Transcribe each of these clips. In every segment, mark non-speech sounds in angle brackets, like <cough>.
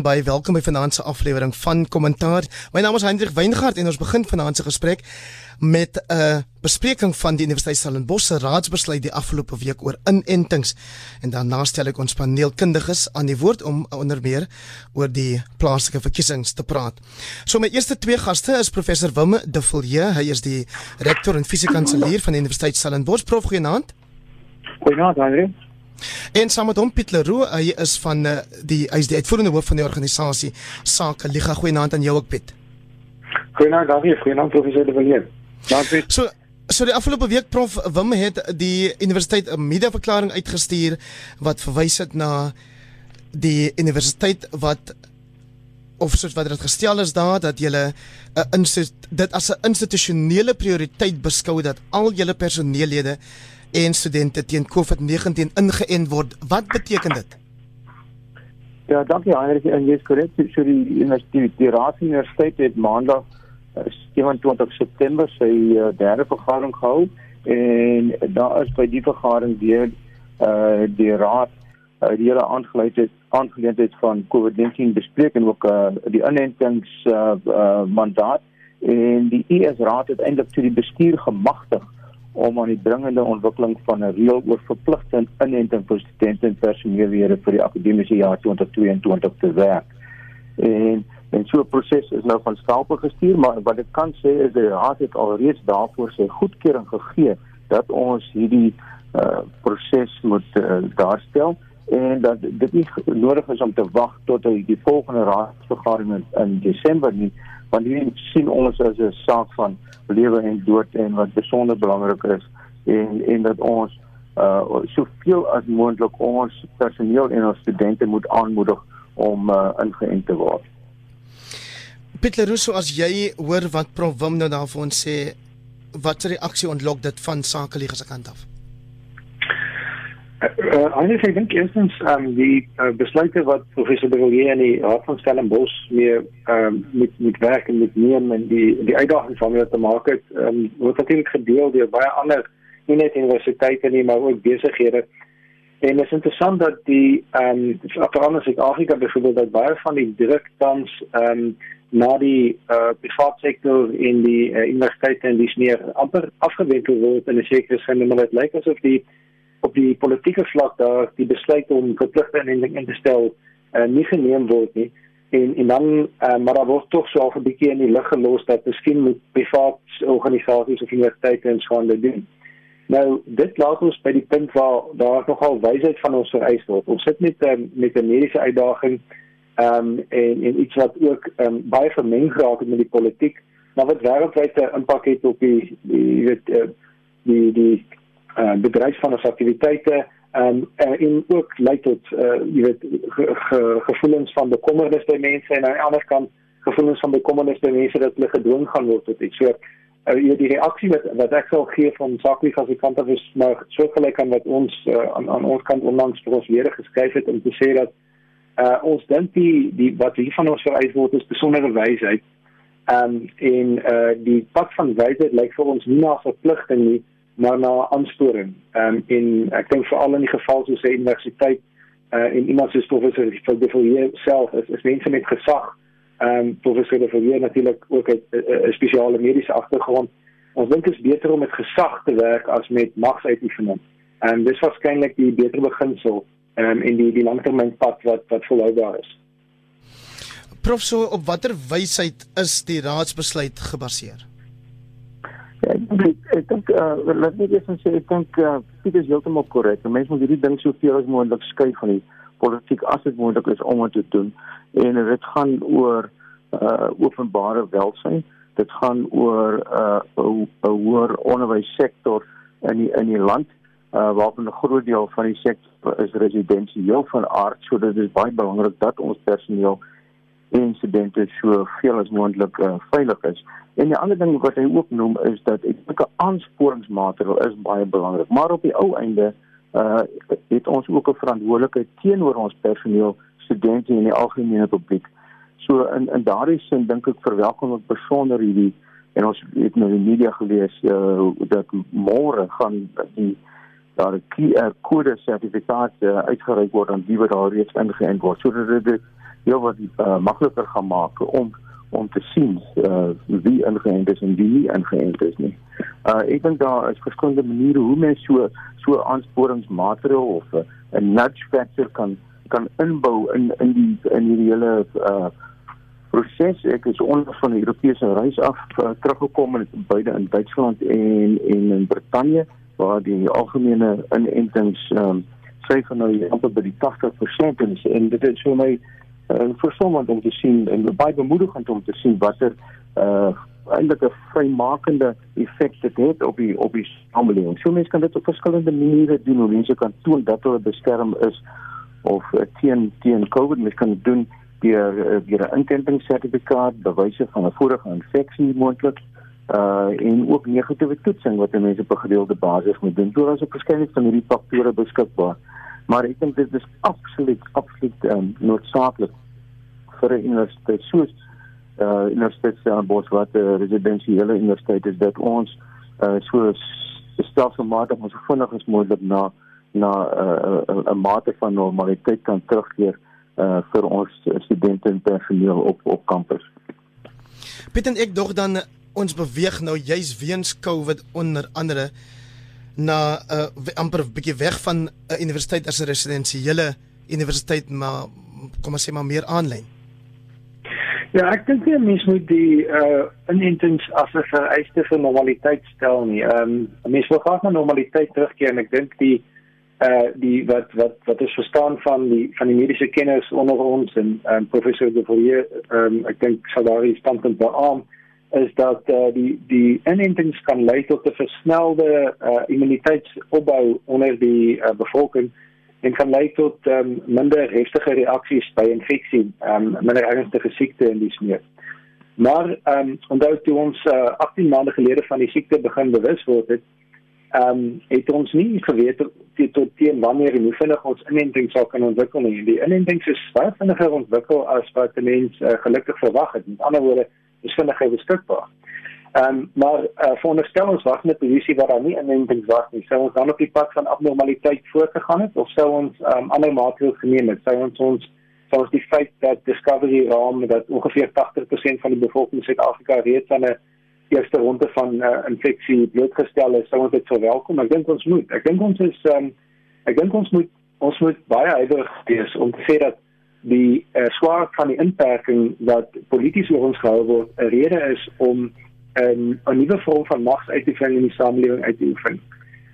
Baie welkom by vanaand se aflewering van Kommentaar. My naam is Hendrik Weingart en ons begin vanaand se gesprek met 'n uh, bespreking van die Universiteit Stellenbosch se raadsbesluit die afgelope week oor inentings. En daarna stel ek ons paneelkundiges aan die woord om onder meer oor die plaaslike verkiesings te praat. So my eerste twee gaste is professor Wim De Villiers. Hy is die rektor en fisiekanselier van die Universiteit Stellenbosch. Prof, goeienaand. Goeienaand, Hendrik. En saam met hom Piet Leroux, hy is van uh, die hy is die uitvoerende hoof van die organisasie Sake Liga. Goeienaand aan jou ook Piet. Goeienaand Dawie, goeienaand professor De Villiers. Dankie. So so die afgelope week prof Wim het die universiteit 'n media-verklaring uitgestuur wat verwys het na die universiteit wat of soos wat dit gestel is daar dat jy 'n dit as 'n institusionele prioriteit beskou dat al julle personeellede en studente teen COVID-19 ingeënt word. Wat beteken dit? Ja, dankie Heinrich en jy's korrek. So die universiteit die Raad Universiteit het maandag 27 eh, September sy uh, derde vergadering gehou en daar is by die vergadering deur uh, die raad uh, die hele aangeleentheid aangeleentheid van COVID-19 bespreek en ook uh, die inentings uh, uh, mandaat en die ES raad het eintlik toe die bestuur gemagtig om aan die dringende ontwikkeling van 'n reël oor verpligte inenting vir studente en personeellede vir die akademiese jaar 2022 te werk. En en so 'n proses is nou van stapel gestuur, maar wat ek kan sê is die raad het alreeds daarvoor sy goedkeuring gegee dat ons hierdie uh proses moet uh, daarstel en dat dit nie nodig is om te wag tot die volgende raadsvergadering in, in Desember nie want hier sien ons as 'n saak van lewe en dood en wat besonder belangrik is en en dat ons uh soveel as moontlik ons personeel en ons studente moet aanmoedig om uh ingeënt te word. Pieter Russo as jy hoor wat Prof Wim nou daar vir ons sê wat 'n reaksie ontlok dit van sakeliga se kant af? Uh, eintlik ek dink eerstens um, die uh, besluite wat professor De Villiers en die Raad van Stellenbosch meer um, met met werk en met neem en die die uitdagings waarmee te maak het, um, word natuurlik gedeel deur baie ander nie net universiteite nie, maar ook besighede. En dit is interessant dat die ehm um, veral in Suid-Afrika byvoorbeeld dat baie van die druk tans ehm um, na die uh, private sektor in die uh, universiteite en dis meer amper afgewikkel word in 'n sekere sin, maar dit lyk asof die op die politieke vlak daar die besluit om verpligte inenting in te stel uh, nie geneem word nie en en dan uh, maar daar word tog so 'n bietjie in die lug gelos dat miskien moet private organisasies of universiteite en so aan doen. Nou dit laat ons by die punt waar daar nogal wysheid van ons vereis word. Ons sit met um, met 'n mediese uitdaging ehm um, en en iets wat ook um, baie vermeng geraak het met die politiek, maar wat wêreldwyd 'n impak het op die die weet uh, die die uh, bedryf van ons aktiwiteite um, uh, en ook lei tot uh, jy weet ge, ge, gevoelens van bekommernis by mense en aan die ander kant gevoelens van bekommernis by mense dat hulle gedwing gaan word tot iets. So uh, jy die reaksie wat wat ek sal gee van saklik as ek kan dat is maar so gelyk aan wat ons uh, aan aan ons kant onlangs vir ons lede geskryf het om te sê dat uh, ons dink die die wat hier van ons vereis word is besondere wysheid. Ehm um, en uh, die pad van wysheid lyk vir ons nie na verpligting nie maar na aansporing. Ehm um, en ek dink veral in die geval soos 'n universiteit uh en iemand soos professor van die Fourier self is, is mense met gesag. Ehm um, professor de Fourier natuurlik ook 'n spesiale mediese agtergrond. Ons dink dit is beter om met gesag te werk as met magsuitoefening. En um, dis waarskynlik die beter beginsel ehm um, in die die langtermynpad wat wat volhoubaar is. Prof so op watter wysheid is die raadsbesluit gebaseer? Ja, ek dink uh, laat net eers sê ek dink uh, Piet is heeltemal korrek. Mense moet hierdie ding soveel as moontlik skei van die politiek as dit moontlik is om dit te doen. En dit gaan oor uh openbare welsyn. Dit gaan oor 'n uh, hoër onderwyssektor in die in die land uh waarvan 'n groot deel van die sektor is residensieel van aard, so dit is baie belangrik dat ons personeel en studente so veel as moontlik uh, veilig is. En die ander ding wat hy ook noem is dat ek dink 'n aansporingsmaatreël is baie belangrik, maar op die ou einde uh het ons ook 'n verantwoordelikheid teenoor ons personeel, studente en die algemene publiek. So in in daardie sin dink ek verwelkom ek besonder hierdie en ons het nou in die media gelees uh dat môre gaan die daar 'n QR kode sertifikaat uh, uitgereik word aan die wat daar reeds ingeënt word. So dit heel wat uh, makliker gaan maak om om te sien uh, wie ingeënt is en wie nie ingeënt is nie. Uh ek dink daar is verskillende maniere hoe mens so so aansporingsmaatreël of 'n uh, nudge factor kan kan inbou in in die in die hele uh proses. Ek is onder van die Europese reis af uh, teruggekom in beide in Duitsland en en in Brittanje waar die algemene inentings ehm um, syfer nou amper by die 80% is en dit is vir my uh, verstommend om te sien en baie bemoedigend om te sien watter uh eintlik 'n vrymakende effek dit het op die op die samelewing. So mense kan dit op verskillende maniere doen. Mense kan toon dat hulle beskerm is of uh, teen teen COVID. Mense kan doen deur uh, deur 'n inentingssertifikaat, bewyse van 'n vorige infeksie moontlik uh en ook negatiewe toetsing wat mense op 'n gedeelde basis moet doen. Daar is 'n verskeidenheid van hierdie faktore beskikbaar. Maar ek dink dit is absoluut absoluut um, noodsaaklik vir 'n universiteit soos uh Universiteit Stellenbosch wat 'n uh, residensiële universiteit is dat ons uh so stelselmatig ons vinnig as moontlik na na 'n uh, 'n mate van normaliteit kan terugkeer uh vir ons studente en personeel op op kampus. Piet en ek dog dan ons beweeg nou juis weens COVID onder andere na 'n uh, amper 'n bietjie weg van 'n uh, universiteit as 'n residensiële universiteit maar kom ons sê maar meer aanlyn. Ja, ek dink jy mens moet die uh inentings as 'n vereiste vir normaliteit stel nie. Ehm um, mens wil graag na normaliteit terugkeer en ek dink die uh die wat wat wat is verstaan van die van die mediese kenners onder ons en um, professor De Villiers ehm um, ek dink sou daar iets standpunt beamoen is dat uh, die die inentings kan lei tot 'n versnelde uh, immuniteitsopbou onder die uh, bevolking en kan lei tot um, minder heftige reaksies by infeksie, um, minder ernstige siekte en dis meer. Maar ehm um, onthou toe ons uh, 18 maande gelede van die siekte begin bewus word het, ehm um, het ons nie geweet tot tot teen wanneer en hoe vinnig ons inenting sou kan ontwikkel nie. Die inenting is baie vinniger ontwikkel as wat die mens uh, gelukkig verwag het. Met ander woorde, is vinniger beskikbaar. Ehm um, maar uh, veronderstel ons wag net posisie waar daar nie inentings was nie. Sou ons dan op die pad van abnormaliteit voortgegaan het of sou ons ehm um, ander maatreëls geneem het? Sou ons ons sou ons die feit dat Discovery raam dat ongeveer 80% van die bevolking in Suid-Afrika reeds aan 'n eerste ronde van uh, infeksie blootgestel is, sou ons dit verwelkom. Ek dink ons moet. Ek dink ons is ehm um, ek dink ons moet ons moet baie ywerig wees om te sê dat die uh, swaar van die inperking wat polities oor ons gehou word 'n rede is om 'n 'n nuwe vorm van magsuitovering in die samelewing uit te oefen.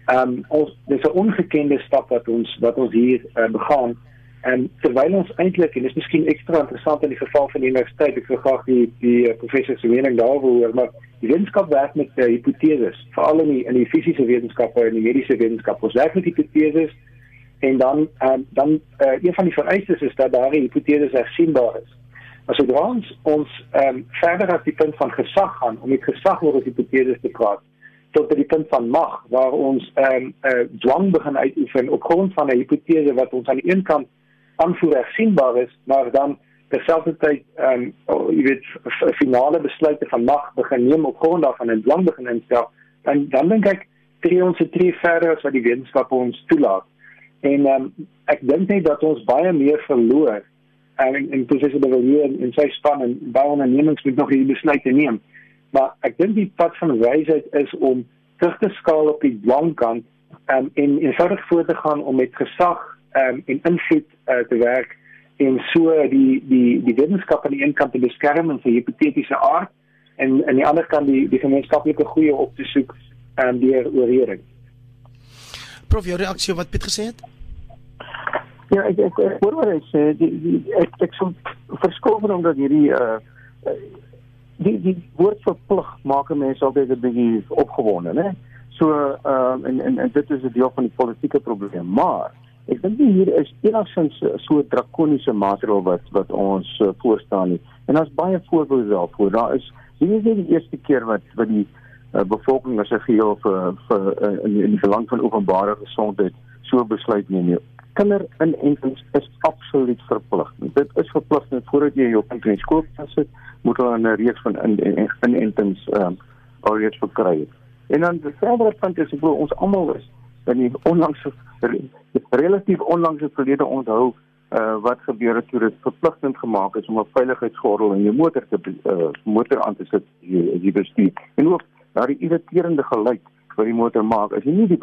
Ehm um, ons dis 'n ongekende stap wat ons wat ons hier uh, begaan en terwyl ons eintlik en dis miskien ekstra interessant in die geval van die universiteit ek sou graag die die uh, professor se mening daaroor hoor maar die wetenskap werk met uh, hipoteses veral in die in die fisiese wetenskappe en die mediese wetenskap ons werk met hipoteses en dan um, dan uh, een van die vereistes is dat daardie hipoteses hersienbaar is Maar sodra ons ons ehm um, verder as die punt van gesag gaan om met gesag oor die hipoteses te praat tot by die punt van mag waar ons ehm um, uh, dwang begin uitoefen op grond van 'n hipotese wat ons aan die een kant aanvoer hersienbaar is, maar dan terselfdertyd ehm um, oh, jy weet finale besluite van mag begin neem op grond daarvan en dwang begin instel, dan dan dink ek tree ons se tree verder as wat die wetenskap ons toelaat. En ehm um, ek dink net dat ons baie meer verloor en en professor de Villiers en, en sy span en baie ondernemings moet nog hierdie besluite neem. Maar ek dink die pad van wysheid is om terug te skaal op die dwangkant um, en eenvoudig voort te gaan om met gesag um, en invloed uh, te werk en so die die die wetenskap aan die een kant te beskerm en sy hipotetiese aard en aan die ander kant die die gemeenskaplike goeie op te soek en um, deur oorreding. Prof, jou reaksie wat Piet gesê het? Ja, ek ek hoor wat hy sê. Die, die ek ek sou verskil van omdat hierdie uh die die woord verplig maak mense altyd 'n bietjie opgewonde, né? So ehm uh, en, en en dit is 'n deel van die politieke probleem, maar ek dink hier is enigstens so drakoniese maatreël wat wat ons uh, voorstaan nie. En daar's baie voorbeelde daarvoor. Daar is hier is nie die eerste keer wat wat die uh, bevolking as 'n geheel vir vir uh, in, in die belang van openbare gesondheid so besluit neem. Nie kinderinentings is absoluut verplig. Dit is verplig net voordat jy jou kind in skool sit, moet hulle 'n reeks van inentings ehm um, alreeds verkry. En dan die verdere punt is glo ons almal is in die onlangse relatief onlangse verlede onthou uh wat gebeur het toe dit verpligtend gemaak is om 'n veiligheidsgordel in jou motor te uh motor aan te sit as jy bestuur. En ook daardie irriterende geluid wat die motor maak as jy nie die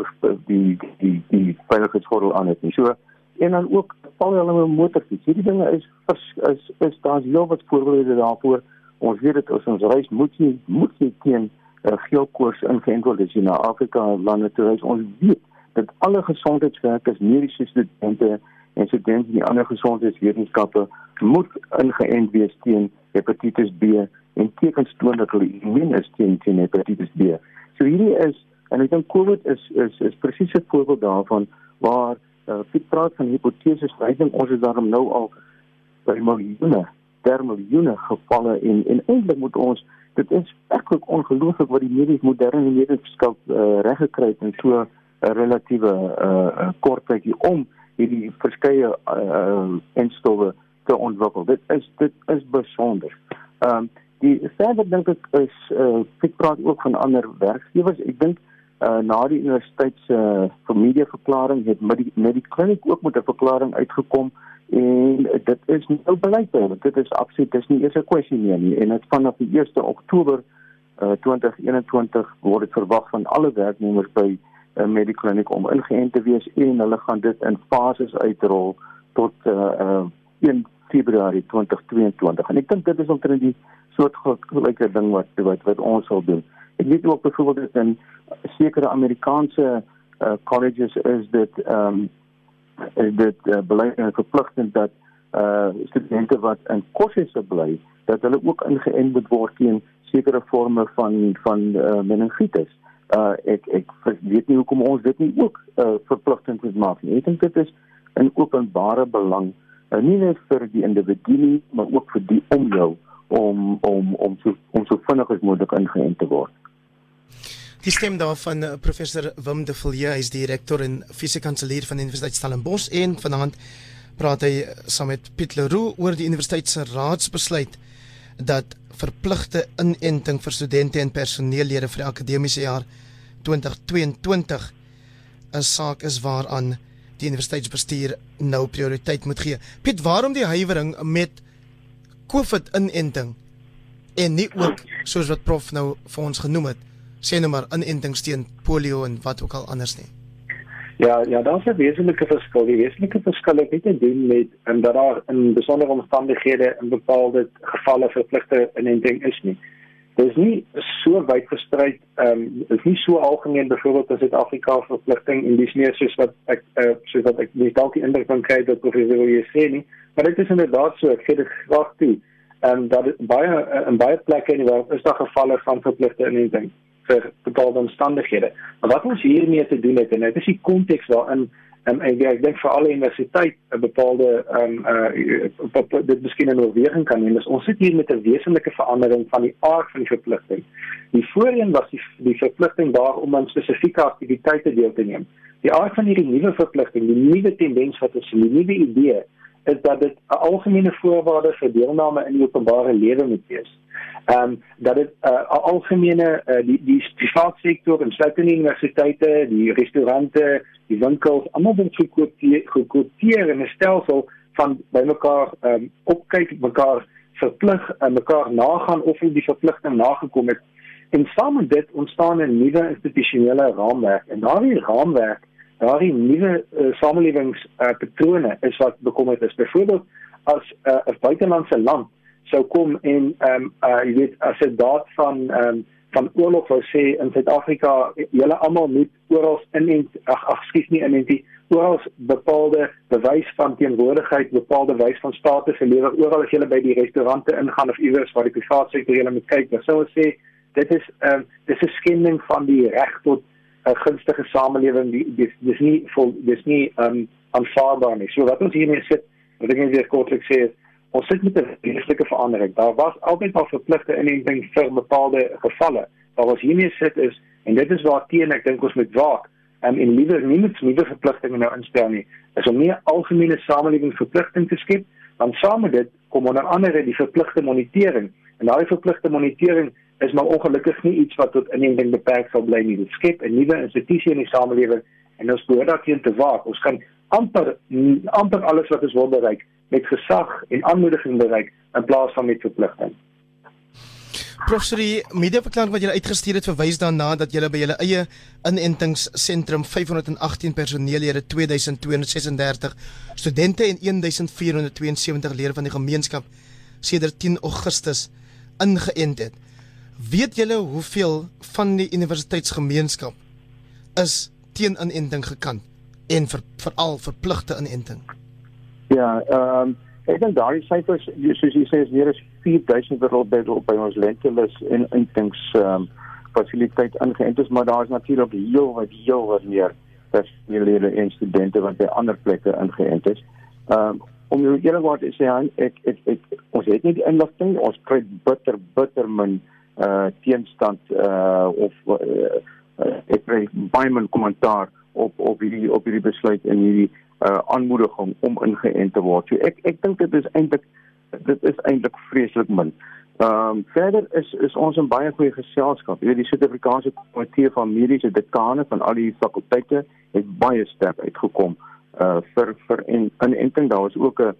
die die die veiligheidsgordel aan het nie. So en dan ook val hulle met motorfiets. Hierdie dinge is vers, is is daar's heel wat voorbeelde daarvoor. Ons weet dit ons reis moet jy moet jy teen uh, geelkoors ingeënt word as jy na Afrika lande toe reis. Ons weet dat alle gesondheidswerkers, mediese studente en studente in die ander gesondheidswetenskappe moet ingeënt wees teen hepatitis B en tekens toon dat hulle immuun is teen, teen hepatitis B. So hierdie is en ek dink COVID is is is presies 'n voorbeeld daarvan waar uh, Piet praat van hipoteses, ek dink ons is daarom nou al by miljoene, ter miljoene gevalle en en eintlik moet ons dit is werklik ongelooflik wat die medies moderne wetenskap uh, reggekry het in so 'n uh, relatiewe uh, kort tydjie om hierdie verskeie uh, instowwe te ontwikkel. Dit is dit is besonder. Ehm um, die verder dink ek is uh, ek praat ook van ander werkgewers. Ek dink uh, na die universiteit se uh, familie verklaring het met die met die kliniek ook met 'n verklaring uitgekom en dit is nou beleid want dit is absoluut dis nie eers 'n kwessie meer nie. En dit vanaf die 1 Oktober uh, 2021 word dit verwag van alle werknemers by 'n uh, medikliniek om ingeënt te wees en hulle gaan dit in fases uitrol tot uh, uh, 1 Februarie 2022 en ek dink dit is omtrent die soort gelyke ding wat wat wat ons sal doen ek weet ook byvoorbeeld in sekere Amerikaanse uh, colleges is dit ehm um, is dit uh, beleid en verpligtend dat uh studente wat in kursusse bly dat hulle ook ingeënt moet word teen sekere forme van van uh, meningitis. Uh ek ek weet nie hoekom ons dit nie ook uh verpligtend moet maak nie. Ek dink dit is in openbare belang nie net vir die individu nie, maar ook vir die om jou om om om so om so vinnig as moontlik ingeënt te word. Die stem daarvan eh, professor Wim de Villiers, hy is direkteur en fisiekanselier van die Universiteit Stellenbosch en vanaand praat hy saam met Piet Leroux oor die universiteit se raadsbesluit dat verpligte inenting vir studente en personeellede vir die akademiese jaar 2022 'n saak is waaraan die universiteitsbestuur nou prioriteit moet gee. Piet, waarom die huiwering met COVID inenting en nie ook soos wat prof nou vir ons genoem het sê nou maar inentings teen polio en wat ook al anders nie. Ja, ja, daar's 'n wesenlike verskil. Die wesenlike verskil het nie te doen met en dat daar in besondere omstandighede in bepaalde gevalle verpligte inenting is nie. Dit is nie so wyd versprei, ehm um, is nie so algemeen byvoorbeeld in Suid-Afrika verpligting en dis nie soos wat ek uh, soos wat ek dis dalk die indruk kan kry dat professor wil sê nie, maar dit is inderdaad so, ek gee dit graag toe. Ehm um, dat baie in baie plekke in die wêreld is daar gevalle van verpligte inenting vir bepaalde omstandighede. Maar wat ons hiermee te doen het en dit is die konteks waarin um, ek ek dink vir alle universiteit 'n bepaalde ehm um, uh dit miskien 'n oorweging kan neem. Ons sit hier met 'n wesenlike verandering van die aard van die verpligting. Die voorheen was die die verpligting daar om aan spesifieke aktiwiteite deel te neem. Die aard van hierdie nuwe verpligting, die nuwe tendens wat ons sien, die nuwe idee is dat dit 'n algemene voorwaarde vir deelname in die openbare lewe moet wees ehm um, dat dit 'n uh, algemene uh, die die private sektor en sluitende universiteite, die restaurante, die winkels, almal word gekwoteer in 'n stelsel van bymekaar ehm um, opkyk, mekaar verplig en uh, mekaar nagaan of hulle die verpligting nagekom het. En saam met dit ontstaan 'n nuwe institusionele raamwerk en daardie raamwerk, daardie nuwe uh, samelewingspatrone uh, is wat bekommerd is. Byvoorbeeld as 'n uh, buitelandse land sou kom en ehm um, uh jy weet as dit daad van ehm um, van oorlog wou sê in Suid-Afrika julle almal moet oral in en ag ag skuis nie in en die oral bepaalde bewys van teenwoordigheid bepaalde wys van status gelewer oral as jy by die restaurante ingaan of iewers waar die private sektor jy moet kyk dan sou ons sê dit is ehm um, dis 'n skending van die reg tot 'n gunstige samelewing dis dis nie vol dis nie um, aanvaarbaar nie so wat ons hiermee sit wat ek net kortliks sê ons sit met 'n wesentlike verandering. Daar was altyd al verpligte inenting vir bepaalde gevalle. Wat ons hiermee sit is en dit is waar teen ek dink ons moet waak um, en liewer nie met nuwe verpligtinge nou instel nie. Is om meer algemene samelewingsverpligting te skep, dan saam met dit kom onder andere die verpligte monitering. En daai verpligte monitering is maar ongelukkig nie iets wat tot inenting beperk sal bly nie. Dit skep 'n nuwe institusie in die samelewing en ons behoort daarteen te waak. Ons kan amper amper alles wat ons wil bereik met gesag en aanmoediging bereik in plaas van met verpligting. Professor, media verklaring wat julle uitgestuur het verwys daarna dat julle by julle eie inentingsentrum 518 personeellede 2236 studente en 1472 lede van die gemeenskap sedert 10 Augustus ingeënt het. Weet julle hoeveel van die universiteitsgemeenskap is teen inenting gekant en vir veral verpligte inenting? Ja, ehm um Ek dink daardie syfers soos jy sê is meer as 4000 wêreldwyd by ons lentelus en intings ehm um, fasiliteit ingeënt is, maar daar is natuurlik heel wat heel wat meer personele en studente wat by ander plekke ingeënt is. Ehm um, om jou eerlikwaar te sê, ek ek ek ons het nie die inligting, ons kry bitter bitter min uh teenstand uh of uh, ek kry baie min kommentaar op op hierdie op hierdie besluit en hierdie uh aanmoediging om ingeënt te word. So ek ek dink dit is eintlik dit is eintlik vreeslik min. Ehm um, verder is is ons in baie goeie geselskap. Jy weet die Suid-Afrikaanse Komitee van Mediese Dekane van al die fakulteite het baie sterk uitgekom uh vir vir en in enting daar was ook 'n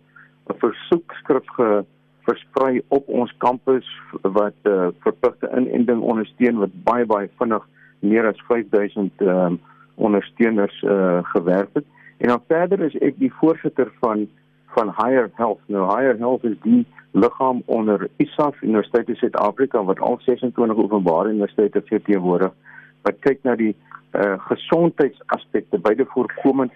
versoekskrif ge versprei op ons kampus wat uh verpligte inenting ondersteun wat baie baie vinnig meer as 5000 ehm um, ondersteuners uh gewerk het. En dan verder is ek die voorsitter van van Higher Health. Nou Higher Health is die liggaam onder ISAF Universiteit in Suid-Afrika wat al 26 openbare universiteite verteenwoordig wat kyk na die uh gesondheidsaspekte beide voorkomend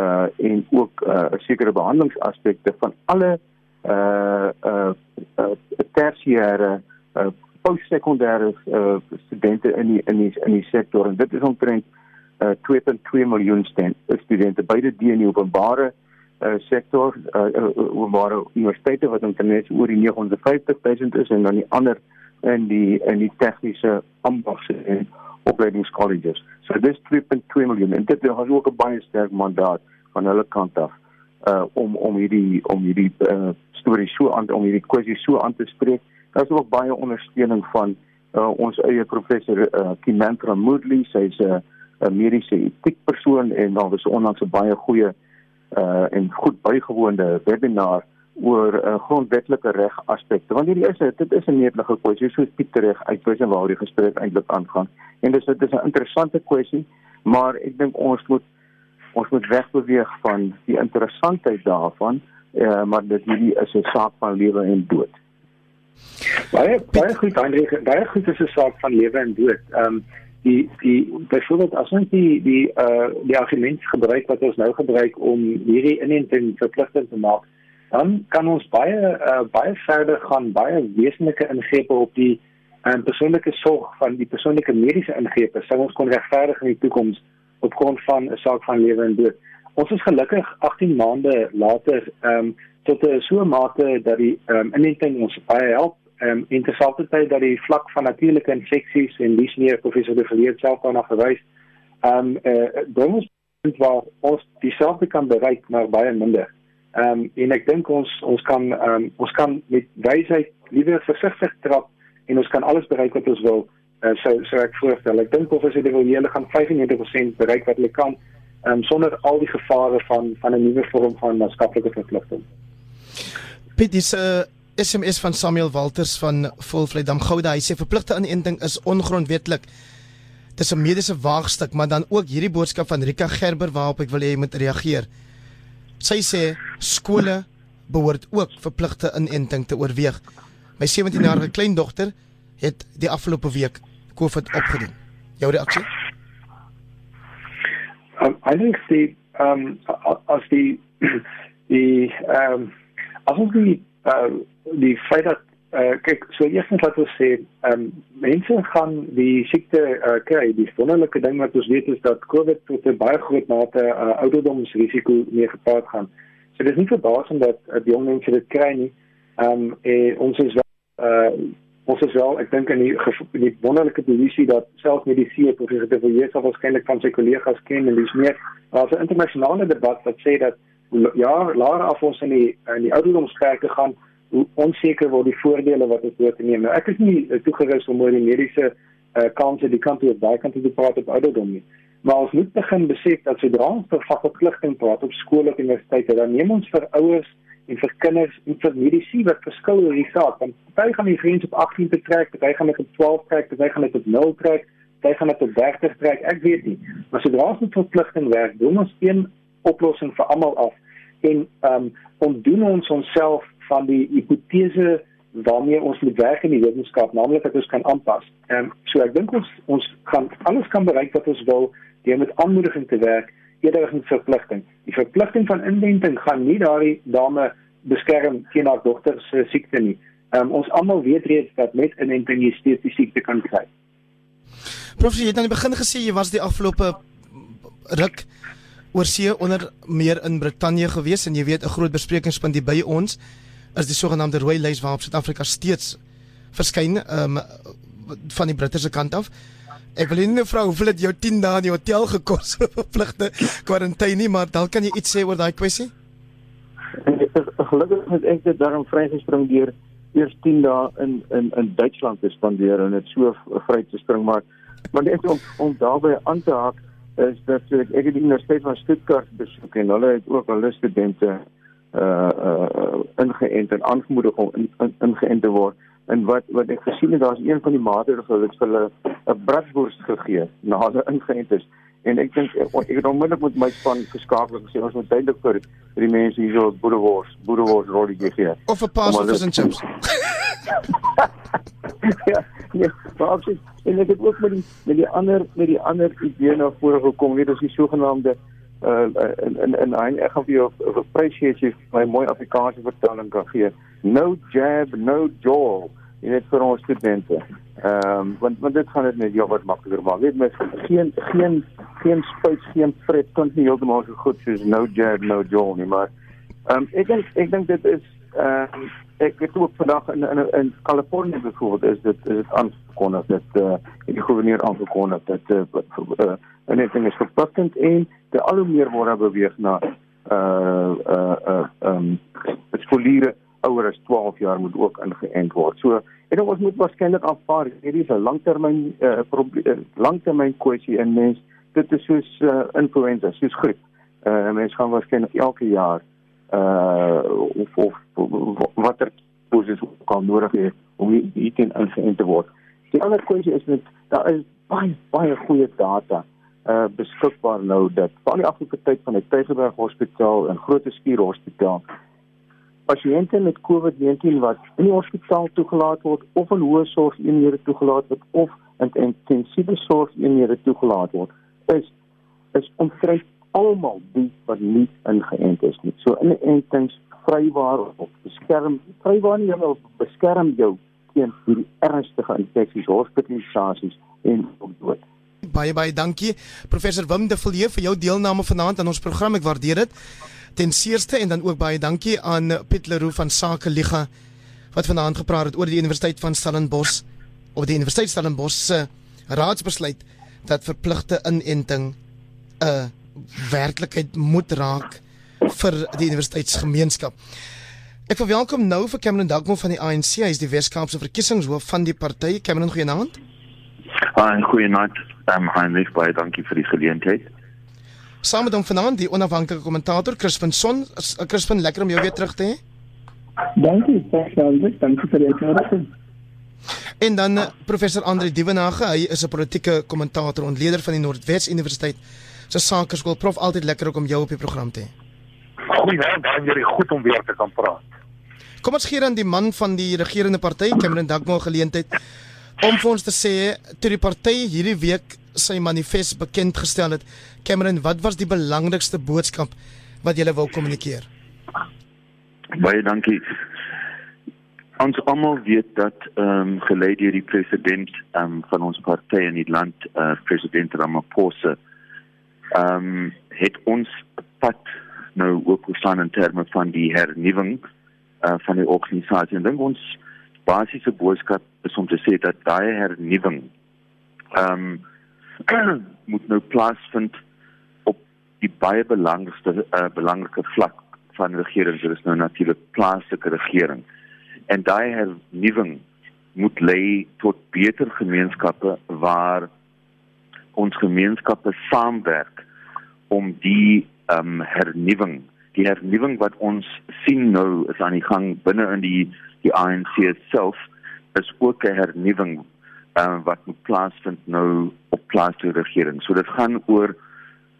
uh en ook uh sekere behandelingsaspekte van alle uh uh, uh tersiêre uh postsekondêre uh studente in die in die in die sektor en dit is omtrent uh, 2.2 miljoen studente beide die in die openbare uh, sektor uh, uh, openbare universiteite wat omtrent oor die 950 000 is en dan die ander in die in die tegniese ambags en opleidingskolleges. So dis 2.2 miljoen en dit is ook 'n baie sterk mandaat van hulle kant af uh om om hierdie om hierdie uh, storie so aan om hierdie kwessie so aan te spreek. Daar is ook baie ondersteuning van uh, ons eie professor uh, Kimantra Moodley, sy's 'n uh, mediese etiek persoon en daar was onlangs 'n baie goeie uh en goed bygewoonde webinar oor uh, grondwetlike reg aspekte. Want hierdie is dit is 'n netelige kwessie soos Piet reg uitwys en waar die gesprek eintlik aangaan. En dis dit is 'n interessante kwessie, maar ek dink ons moet ons moet wegbeweeg van die interessantheid daarvan, uh maar dit hierdie is 'n saak van lewe en dood. Baie baie goed, Hendrik, baie goed is 'n saak van lewe en dood. Ehm um, die die byvoorbeeld as ons die die uh die argument gebruik wat ons nou gebruik om hierdie inenting verpligtend te maak dan kan ons baie uh baie verder gaan baie wesenlike ingrepe op die en uh, persoonlike sorg van die persoonlike mediese ingrepe sou ons kon regverdig in die toekoms op grond van 'n saak van lewe en dood. Ons is gelukkig 18 maande later ehm um, tot 'n so mate dat die ehm um, inenting ons baie help ehm um, interessante tyd dat die vlak van natuurlike infeksies en dis meer professor de Villiers self daarna verwys. Ehm um, eh uh, ons punt waar ons dieselfde kan bereik maar baie minder. Ehm um, en ek dink ons ons kan ehm um, ons kan met wysheid liewer versigtig trap en ons kan alles bereik wat ons wil. Uh, so so ek voorstel ek dink professor de Villiers gaan 95% bereik wat hulle kan um, sonder al die gevare van van 'n nuwe vorm van maatskaplike verpligting. Piet dis 'n uh SMS van Samuel Walters van Volvleidam Gouda. Hy sê verpligte inenting is ongrondwetlik. Dis 'n mediese waagstuk, maar dan ook hierdie boodskap van Rika Gerber waarop ek wil hê jy moet reageer. Sy sê skole behoort ook verpligte inenting te oorweeg. My 17-jarige kleindogter het die afgelope week COVID opgedoen. Jou reaksie? Um, I think the um as the the um as die <clears throat> uh die feit dat uh kyk so eerstens laat ons sê um mense gaan die siekte uh kry die wonderlike ding wat ons weet is dat covid tot 'n baie groot mate uh, ouderdomsrisiko mee gepaard gaan so dis nie verbaasend dat uh, die jong mense dit kry nie um en ons is wel uh ons is wel ek dink in die die wonderlike posisie dat selfs medisy professor de Villiers of waarskynlik van sy kollegas ken en dis meer daar's 'n internasionale debat wat sê dat ja laer af ons in die in die ouderdomskerke gaan onseker word die voordele wat ons moet neem. Nou ek is nie uh, toegerus om oor die mediese uh, kanse die kant op daai kant te praat op ouderdom nie. Maar ons moet begin besef dat sodra ons oor verpligting praat op skole en universiteite, dan neem ons vir ouers en vir kinders en vir mediese wat verskil oor die saak. Want party gaan die grens op 18 betrek, party gaan dit op 12 trek, party gaan dit op 0 trek, party gaan dit op 30 trek. Ek weet nie. Maar sodra ons met verpligting werk, doen ons een oplossing vir almal af en ehm um, ontdoen ons onsself van die hipotese waarmee ons moet werk in die wetenskap, naamlik dat ons kan aanpas. Ehm um, so ek dink ons ons kan alles kan bereik wat ons wil deur met aanmoediging te werk eerder as 'n verpligting. Die verpligting van indenting gaan nie daardie dame beskerm teen haar dogter se siekte nie. Um, ons almal weet reeds dat met inenting jy steeds die siekte kan kry. Professor, jy het aan die begin gesê jy was die afgelope ruk oor see onder meer in Brittanje gewees en jy weet 'n groot besprekingspunt hier by ons is die sogenaamde rooi lys waarop Suid-Afrika steeds verskyn um, van die Britse kant af. Ek wil net vra hoeveel het jou 10 dae in die hotel gekos verpligte kwarantyne, maar dalk kan jy iets sê oor daai kwessie? Gelukkig het ek dit daarom vrygespring deur eers 10 dae in in in Duitsland te spandeer en dit so vry te spring maar maar net om om daarbey aan te haak is dat ek ek het die universiteit van Stuttgart besoek en hulle het ook al studente uh uh ingeënt en aangemoedig om in, in, ingeënt te word en wat wat ek gesien het daar's een van die maatreëls wat vir hulle 'n bratwors gegee na hulle ingeënt is en ek dink ek het onmiddellik met my span geskakel en gesê ons moet duidelik vir vir die mense hier so boerewors boerewors rolletjie gee. Of 'n paar fish and chips. <laughs> Ja ja maar ook en ek het ook met die met die ander met die ander idee na vore gekom. Weet ons die sogenaamde uh in in in ek gaan vir jou 'n prys gee as jy my mooi Afrikaanse vertaling kan gee. No jab no jaw en dit vir ons studente. Ehm um, want want dit gaan dit net jou wat makliker maak. Net met geen geen geen spuit, geen fret kan nie heeltemal so goed soos no jab, no jaw nie, maar ehm um, ek dink ek dink dit is ehm um, ek het ook vandag in in in Kalifornië byvoorbeeld is dit is dit aangekondig dat eh uh, die gouverneur aangekondig dat eh uh, uh, en dit is verpligtend en dat al hoe meer word beweeg na eh uh, eh uh, eh uh, ehm um, skoliere ouer as 12 jaar moet ook ingeënt word. So en ons moet waarskynlik aanvaar hierdie is 'n langtermyn eh uh, probleem uh, langtermyn kwessie in mens dit is soos uh, influenza, soos griep. Eh uh, mense gaan waarskynlik elke jaar uh of of, watter dosis kan nodig hê om hier teen ingeënt te word. Die ander kwessie is net daar is baie baie goeie data uh beskikbaar nou dat van die afgelope tyd van die Tygerberg Hospitaal en Groote Skuur Hospitaal pasiënte met COVID-19 wat in die hospitaal toegelaat word of in hoë sorgeenhede toegelaat word of in intensiewe sorgeenhede toegelaat word is is omtrent almal die wat nie ingeënt is nie. So inentings vrywaar of beskerm vrywaar nie of beskerm jou teen hierdie ernstige infeksies, hospitalisasies en dood. Baie baie dankie professor Wim de Villiers vir jou deelname vanaand aan ons program. Ek waardeer dit. Ten seerste en dan ook baie dankie aan Piet Leroux van Sake Liga wat vanaand gepraat het oor die Universiteit van Stellenbosch of die Universiteit Stellenbosch se raadsbesluit dat verpligte inenting 'n werklikheid moet raak vir die universiteitsgemeenskap. Ek verwelkom nou vir Cameron Dagmo van die ANC, hy is die Weskaapse verkiesingshoof van die party. Cameron, goeienaand. Hi, goeienaand. I'm Heinrich, baie dankie vir die geleentheid. Saam met hom vanaand die onafhanklike kommentator Crispin Son. Crispin, lekker om jou weer terug te hê. Dankie. Dankie vir die uitnodiging. En dan uh, professor Andre Dievenage, hy is 'n politieke kommentator en leier van die Noordwes Universiteit se sakeskool. Prof, altyd lekker om jou op die program te hê. Goeienaand, baie goed om weer te kan praat. Kom ons gee dan die man van die regerende party, Cameron Dagmo, geleentheid om vir ons te sê toe die party hierdie week sy manifest bekend gestel het. Cameron, wat was die belangrikste boodskap wat jy wou kommunikeer? Baie dankie. Ons almal weet dat ehm um, gelei deur die president ehm um, van ons party in die land, eh uh, president Ramaphosa, ehm um, het ons pad nou ook gestaan in terme van die hernuwing uh, van die organisasie. En dink ons basiese boodskap is om te sê dat daai hernuwing ehm um, <clears throat> moet nou plaasvind op die baie belangrikste uh, belangrike vlak van regering. Dit is nou natuurlik plaaslike regering. En daai hernuwing moet lei tot beter gemeenskappe waar ons gemeenskappe saamwerk om die ehm um, hernuwing, die hernuwing wat ons sien nou is aan die gang binne in die die ANC self is ook 'n hernuwing ehm uh, wat moet plaasvind nou op plaaslike regering. So dit gaan oor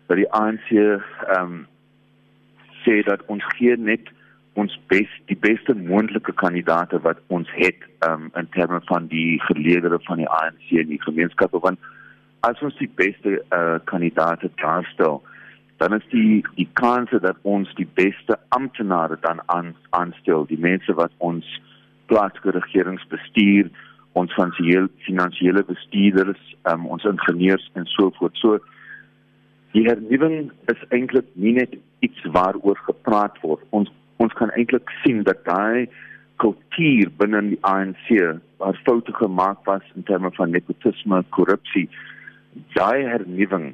dat die ANC ehm um, sê dat ons gee net ons bes die beste moontlike kandidaate wat ons het um, in terme van die geleedere van die ANC en die gemeenskappe want as ons die beste uh, kandidaate daarstel dan is die die kanse dat ons die beste amptenare dan aan aanstel die mense wat ons plaaslike regerings bestuur ons finansiële finansiële bestuurders um, ons ingenieurs en so voort so die hernuwing is eintlik nie net iets waaroor gepraat word ons ons kan eintlik sien dat daai kultuur binne die ANC waar foute gemaak was in terme van nepotisme, korrupsie, daai hernuwing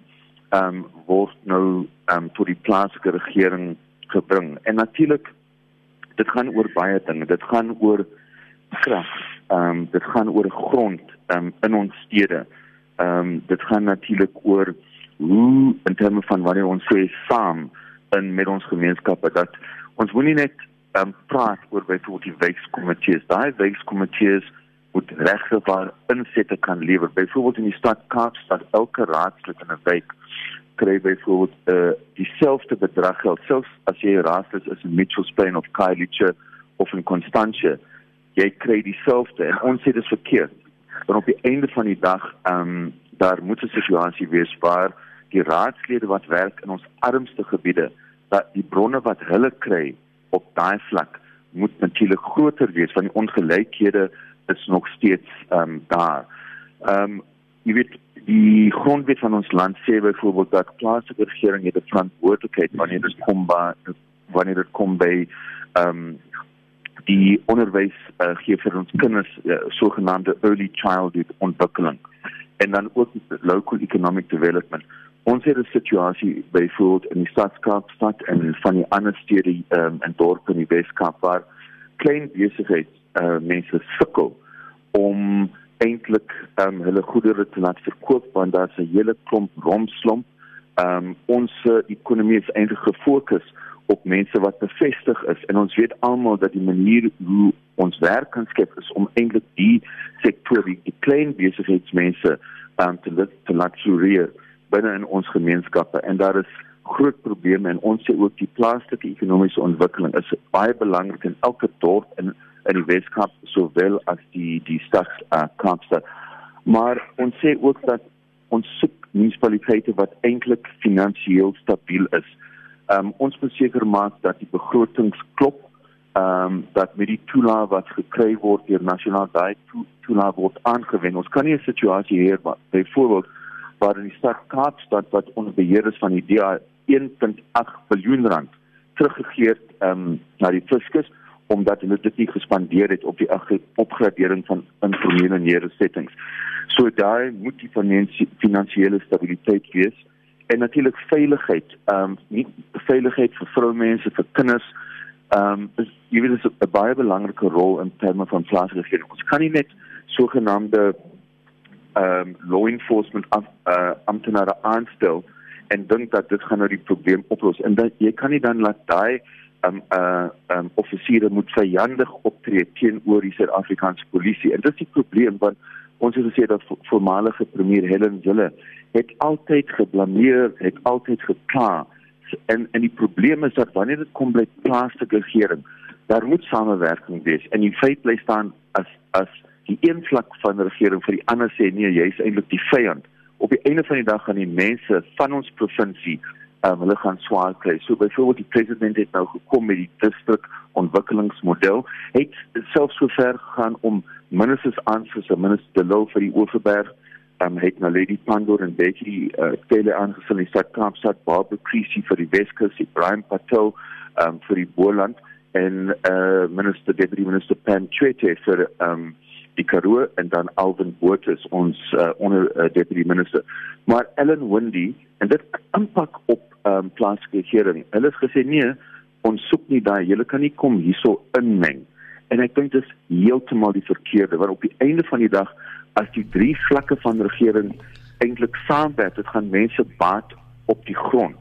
ehm um, word nou ehm um, tot die plaaslike regering gebring. En natuurlik dit gaan oor baie dinge. Dit gaan oor krag. Ehm um, dit gaan oor grond ehm um, in ons stede. Ehm um, dit gaan natuurlik oor hoe in terme van wanneer ons sê saam in met ons gemeenskappe dat ons moenie net um, praat oor byvoorbeeld die wijkkomitees. Daai wijkkomitees moet regverbaar insette kan lewer. Byvoorbeeld in die stad Kaapstad, elke raadslid in 'n wijk kry byvoorbeeld uh, dieselfde bedrag geld, selfs as jy raadslid is in Mitchells Plain of Khayelitsha of in Constantia. Jy kry dieselfde en ons sê dit is verkeerd. Want op die einde van die dag, ehm um, daar moet 'n situasie wees waar die raadslede wat werk in ons armste gebiede dat die bronne wat hulle kry op daai vlak moet natuurlik groter wees want die ongelykhede is nog steeds ehm um, daar. Ehm um, jy weet die grondwet van ons land sê byvoorbeeld dat plaaslike regering het 'n verantwoordelikheid wanneer dit kom by wanneer dit kom by ehm um, die onderwys uh, gee vir ons kinders uh, sogenaamde early childhood ontwikkeling en dan ook local economic development ons het 'n situasie byvoorbeeld in die stadskaapstad en van die ander stede um, en dorpe in die Weskaap waar klein besigheid uh, mense sukkel om eintlik um, hulle goedere te laat verkoop want daar's 'n hele klomp romslomp. Um, ons ekonomie is eintlik gefokus op mense wat bevestig is en ons weet almal dat die manier hoe ons werk kan skep is om eintlik die sektor die, die klein besigheidsmense um, te, te laat floreer binne in ons gemeenskappe en daar is groot probleme en ons sê ook die plaaslike ekonomiese ontwikkeling is baie belangrik in elke dorp in in die Weskaap sowel as die die stad uh, Kaapstad. Maar ons sê ook dat ons soek munisipaliteite wat eintlik finansiëel stabiel is. Um, ons moet seker maak dat die begrotings klop ehm um, dat met die toelaag wat gekry word deur nasionaal daai toelaag word aangewend. Ons kan nie 'n situasie hê waar byvoorbeeld waar in die stad Kaapstad wat onder beheer is van die DA 1.8 biljoen rand teruggegee het um, na die fiskus omdat hulle dit nie gespandeer het op die opgradering van informele nedersettings. So daar moet die finansiële stabiliteit wees en natuurlik veiligheid. Ehm um, nie veiligheid vir vroumense, vir kinders. Ehm um, jy weet dit is 'n baie belangrike rol in terme van plaaslike Ons kan nie net sogenaamde um, law enforcement af, uh, amptenare aanstel en dink dat dit gaan nou die probleem oplos en dat jy kan nie dan laat daai um uh um offisiere moet vyandig optree teenoor die Suid-Afrikaanse polisie en dit is die probleem want ons het gesê dat voormalige premier Helen Zille het altyd geblameer, het altyd gekla en en die probleem is dat wanneer dit kom by plaaslike regering daar moet samewerking wees en die feit bly staan as as die een vlak van die regering vir die ander sê nee, jy's eintlik die vyand. Op die einde van die dag gaan die mense van ons provinsie um, hulle gaan swaar kry. So byvoorbeeld die president het nou gekom met die distrik ontwikkelingsmodel. Het selfs so ver gegaan om ministers aan vir minister De Lille vir die Oeverberg um, het na Lady Pandor en Betty uh, Taylor aangestel in Stad-Kaapstad, Barbara Creasy vir die Weskus, Brian Patel um, vir die Boland en uh, minister deputy minister Pam Chete vir um, die Karoo en dan Alvin Botha ons uh, onder uh, deputy minister. Maar Ellen Windy en dit impak op um, plaaslike regering. Hulle het gesê nee, ons soek nie daai, julle kan nie kom hierso inmeng. En ek dink dit is heeltemal die verkeerde want op die einde van die dag as die drie vlakke van regering eintlik saamwerk, dit gaan mense baat op die grond.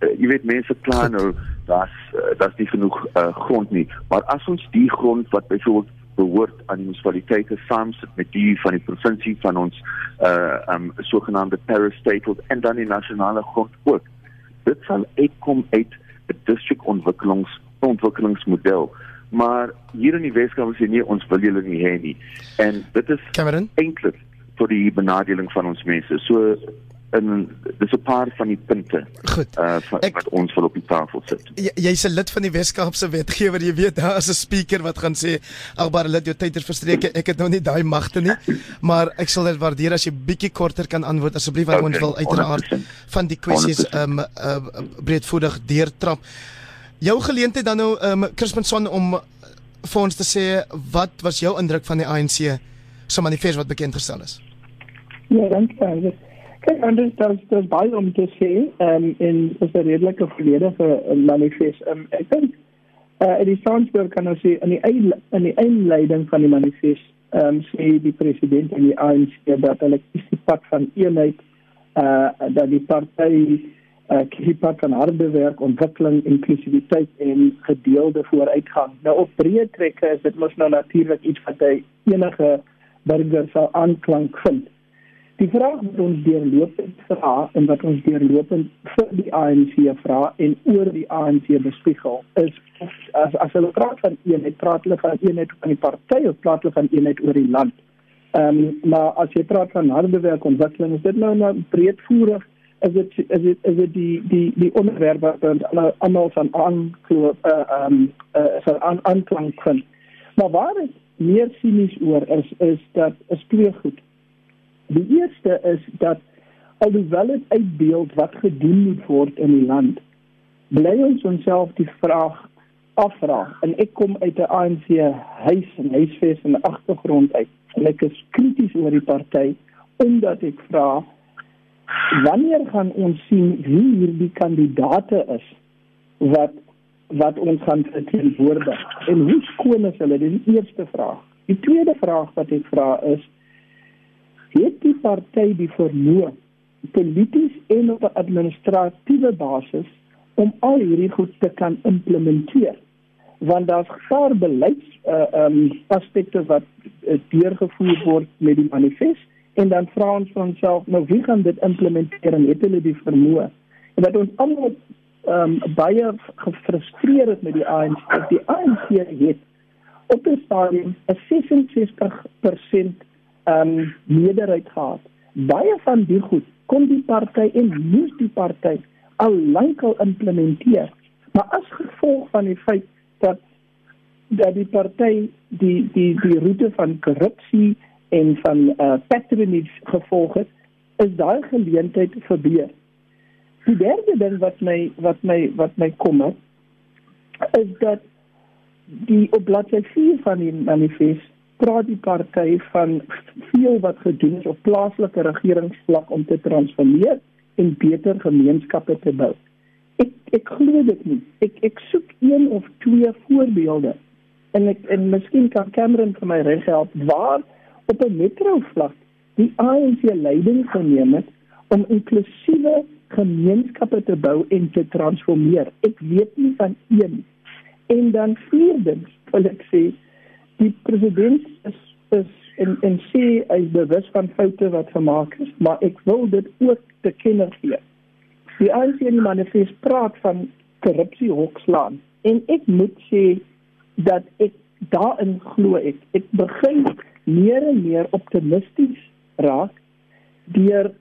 Uh, jy weet mense kla nou dat uh, dat nie genoeg uh, grond nie, maar as ons die grond wat byvoorbeeld behoort aan die munisipaliteite saamsit met die van die provinsie van ons uh um sogenaamde parastatal en dan die nasionale grond ook. Dit sal uitkom uit 'n district ontwikkelings ontwikkelingsmodel. Maar hier in die Weskaap sê nee, ons wil julle nie hê nie. En dit is eintlik vir die benadeling van ons mense. So en dis 'n paar van die punte Goed. Uh, van, ek, wat ons wil op die tafel sit. Jy's 'n lid van die Weskaapse wetgewer, jy weet daar is 'n speaker wat gaan sê agbare lid jou tyd is verstreke. Ek het nou nie daai magte nie, maar ek sal dit waardeer as jy bietjie korter kan antwoord asseblief want okay, ons wil uiteraard 100%. van die kwessies ehm um, uh, breedvoerig deurtrap. Jou geleentheid dan nou ehm um, Crispinson om vir ons te sê wat was jou indruk van die ANC se manifest wat bekend gestel is? Ja, dankie. Kyk, anders dan dan baie om te sê, ehm um, in is 'n redelike volledige manifest. Ehm um, ek dink eh uh, die Sandsburg kan ons sê in die in die inleiding van die manifest ehm um, sê die president en die ANC dat hulle kies die pad van eenheid eh uh, dat die party eh kies die pad van harde werk, ontwikkeling, inklusiwiteit en gedeelde vooruitgang. Nou op breë trekke is dit mos nou natuurlik iets wat hy enige burger sal aanklank vind. Die vraag wat ons deurlopend vra en wat ons deurlopend vir die ANC vra en oor die ANC bespiegel is as as hulle praat van eenheid, praat hulle van eenheid van die party of praat hulle van eenheid oor die land. Um, maar as jy praat van harde werk ontwikkeling, is dit nou nou breedvoerig is dit is dit is dit die die die onderwerp wat hulle almal van aankloop ehm uh, um, uh, aan aanklank vind. Maar waar is meer sinies oor is is dat is twee goed. Die eerste is dat alhoewel dit uitbeeld wat gedoen moet word in die land, bly ons onsself die vraag afvra. En ek kom uit 'n ANC huis en huisves en agtergrond uit. En ek is krities oor die party omdat ek vra wanneer gaan ons sien wie hierdie kandidaate is wat wat ons gaan verteenwoordig en hoe skoon is hulle? Dis die eerste vraag. Die tweede vraag wat ek vra is het die party die vermoë polities en op 'n administratiewe basis om al hierdie goed te kan implementeer want daar's gevaar beleids uh um aspekte wat uh, deurgevoer word met die manifest en dan vra ons vir onsself nou wie gaan dit implementeer en het hulle die vermoë en wat ons almal um baie gefrustreer het met die ANC die ANC het op 'n stadium 'n 66% ehm um, meerderheid gehad. Baie van die goed kom die party en moes die party al lankal implementeer. Maar as gevolg van die feit dat dat die party die die die roete van korrupsie en van uh, patronage gevolg het, is daai geleentheid verbeur. Die derde ding wat my wat my wat my kommer is dat die op bladsy 4 van die manifest praat die party van veel wat gedoen is op plaaslike regeringsvlak om te transformeer en beter gemeenskappe te bou. Ek ek glo dit nie. Ek ek soek een of twee voorbeelde en ek en miskien kan Cameron vir my reg help waar op 'n metro vlak die ANC leiding geneem het om inklusiewe gemeenskappe te bou en te transformeer. Ek weet nie van een en dan vierdens wil ek sê die president is is en en sê hy is bewus van foute wat gemaak is, maar ek wil dit ook te kenne gee. Die ANC in die manifest praat van korrupsie hokslaan en ek moet sê dat ek daarin glo ek. Ek begin meer en meer optimisties raak deur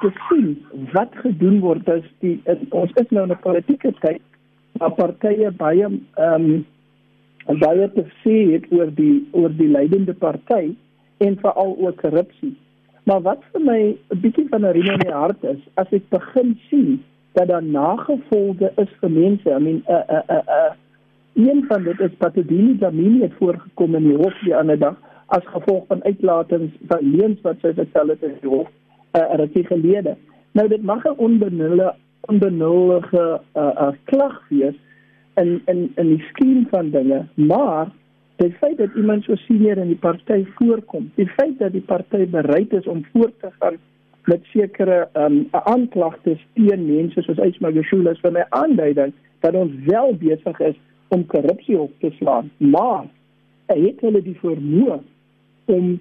te sien wat gedoen word as die ons is nou in 'n politieke tyd waar partye baie ehm um, baie te sê het oor die oor die leidende party en veral ook korrupsie. Maar wat vir my 'n bietjie van 'n riem in die hart is, as ek begin sien dat daar nagevolge is vir mense. I mean, uh uh uh, uh een van dit is Patodini Damini het voorgekom in die hof die ander dag as gevolg van uitlatings van leuns wat sy vertel het in die hof uh, 'n rukkie gelede. Nou dit mag 'n onbenullige onbenullige uh, uh klag wees, in in in die skien van dinge, maar die feit dat iemand so senior in die party voorkom, die feit dat die party bereid is om voort te gaan met sekere um, aanklagtes teen mense soos Ysmagashule is vir my aanduiding dat ons wel besig is om korrupsie op te slaan, maar het hulle die vermoë om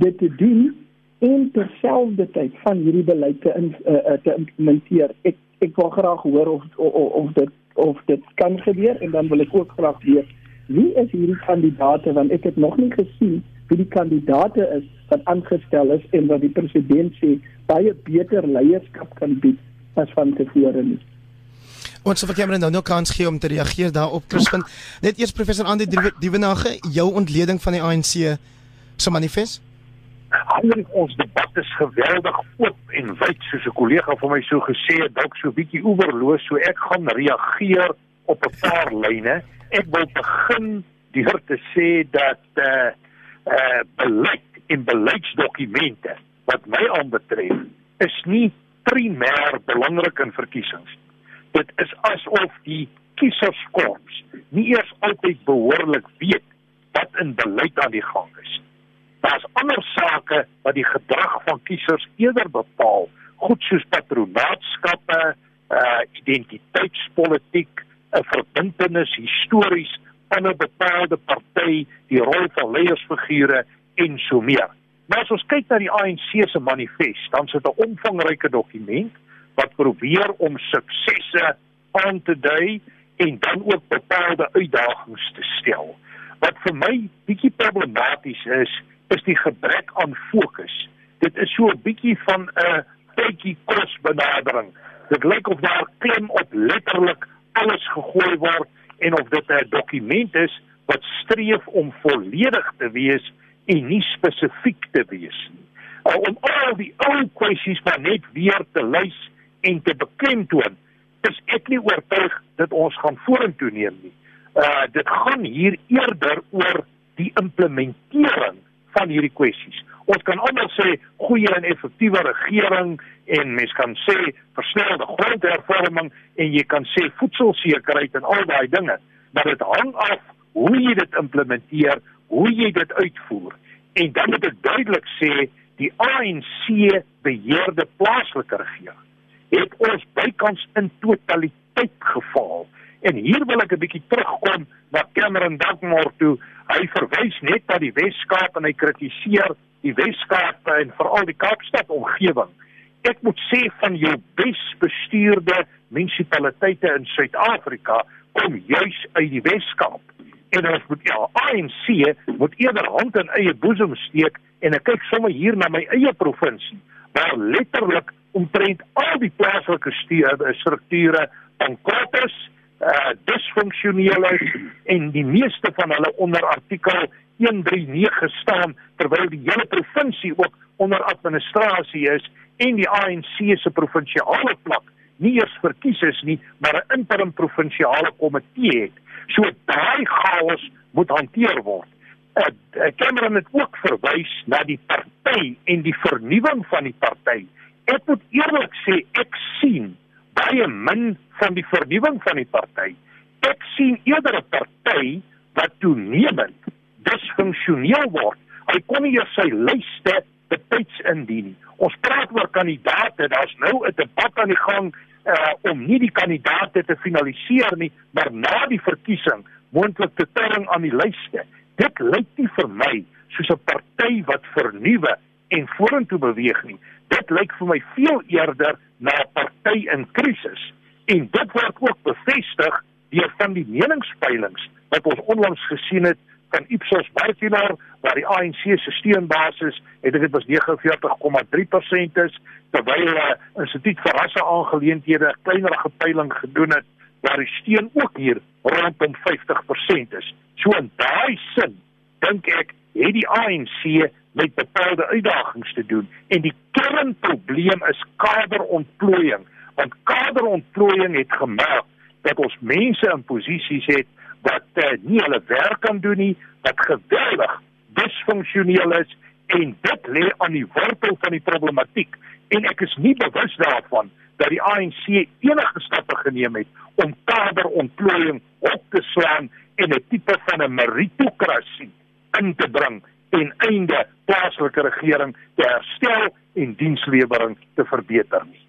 dit te doen en terselfdertyd van hierdie beleid te in, uh, te implementeer. Ek ek wil graag hoor of of, of dit of dit kan gebeur en dan wil ek ook graag weet wie is hierdie kandidaate want ek het nog nie gesien wie die kandidaate is wat aangestel is en wat die president sê baie beter leierskap kan bied as van tevore nie. Ons vir Cameron nou nou kans gee om te reageer daarop Crispin. Net eers professor Andy Dievenage, jou ontleding van die ANC se manifest? Alhoewel ons debat is geweldig oop en wyd soos 'n kollega van my so gesê het, dalk so bietjie oorloos, so ek gaan reageer op 'n paar <laughs> lyne. Ek wil begin deur te sê dat eh uh, eh uh, beleid en beleidsdokumente wat my aanbetref is nie primêr belangrik in verkiesings. Dit is asof die kieserskorps nie eers altyd behoorlik weet wat in beleid aan die gang is. Daar's ander sake wat die gedrag van kiesers eerder bepaal, goed soos patronaatskappe, uh identiteitspolitiek, 'n verbintenis histories van 'n bepaalde party, die rol van leiersfigure en so meer. Maar as ons kyk na die ANC se manifest, dan is dit 'n omvangryke dokument wat probeer om suksesse aan te dui en dan ook bepaalde uitdagings te stel. Wat vir my bietjie problematies is, is die gebrek aan fokus. Dit is so 'n bietjie van 'n tydjie kos benadering. Dit lyk of daar klem op letterlik alles gegooi word en of dit 'n dokument is wat streef om volledig te wees en nie spesifiek te wees nie. Uh, om al die ou kwessies maar net weer te lys en te beklemtoon, is ek nie oortuig dat ons gaan vorentoe neem nie. Uh dit gaan hier eerder oor die implementering van hierdie kwessies. Ons kan almal sê goeie en effektiewe regering en mens kan sê versnelde grondhervorming en jy kan sê voedselsekerheid en al daai dinge, maar dit hang af hoe jy dit implementeer, hoe jy dit uitvoer. En dan moet ek duidelik sê die ANC beheerde plaaslike regering het ons bykans in totaliteit gefaal. En hier wil ek 'n bietjie terugkom na Cameron Dankmore toe. Hy verwys net na die Wes-Kaap en hy kritiseer die Wes-Kaap en veral die Kaapstad omgewing. Ek moet sê van jou besbestuurde munisipaliteite in Suid-Afrika kom juis uit die Wes-Kaap. En ons moet ja, ANC moet eerder hand in eie boesem steek en ek kyk sommer hier na my eie provinsie waar letterlik omtrent al die plaaslike strukture van kwates uh disfunksioneel is en die meeste van hulle onder artikel 139 staan terwyl die hele provinsie ook onder administrasie is en die ANC se provinsiale vlak nie eers verkies is nie maar 'n interim provinsiale komitee het. So daai chaos moet hanteer word. Uh, Cameron het ook verwys na die party en die vernuwing van die party. Ek moet eerlik sê ek sien baie min van die vernuwing van die party. Ek sien eerder 'n party wat toenemend disfunksioneel word. Hy kon nie sy lyste betyds indien nie. Ons praat oor kandidaate, daar's nou 'n debat aan die gang uh om nie die kandidaate te finaliseer nie, maar na die verkiesing moontlik te terring aan die lyste. Dit lyk nie vir my soos 'n party wat vernuwe en vorentoe beweeg nie. Dit lyk vir my veel eerder na 'n party in krisis en dit word ook bevestig deur van die meningspeilings wat ons onlangs gesien het van Ipsos Barkilar waar die ANC se steunbasis het dit was 49,3% is terwyl 'n uh, instituut vir rasse aangeleenthede 'n kleiner gepeiling gedoen het waar die steun ook hier rondom 50% is. So in daai sin dink ek het die ANC met bepaalde uitdagings te doen. En die kernprobleem is kaderontplooiing want kaderontplooiing het gemaak dat ons mense in posisies het wat uh, nie hulle werk kan doen nie wat geweldig disfunksioneel is en dit lê aan die wortel van die problematiek. En ek is nie bewus daarvan dat die ANC enige stappe geneem het om kaderontplooiing op te slaan en 'n tipe van 'n meritokrasie in te bring en einde plaaslike regering te herstel en dienslewering te verbeter nie.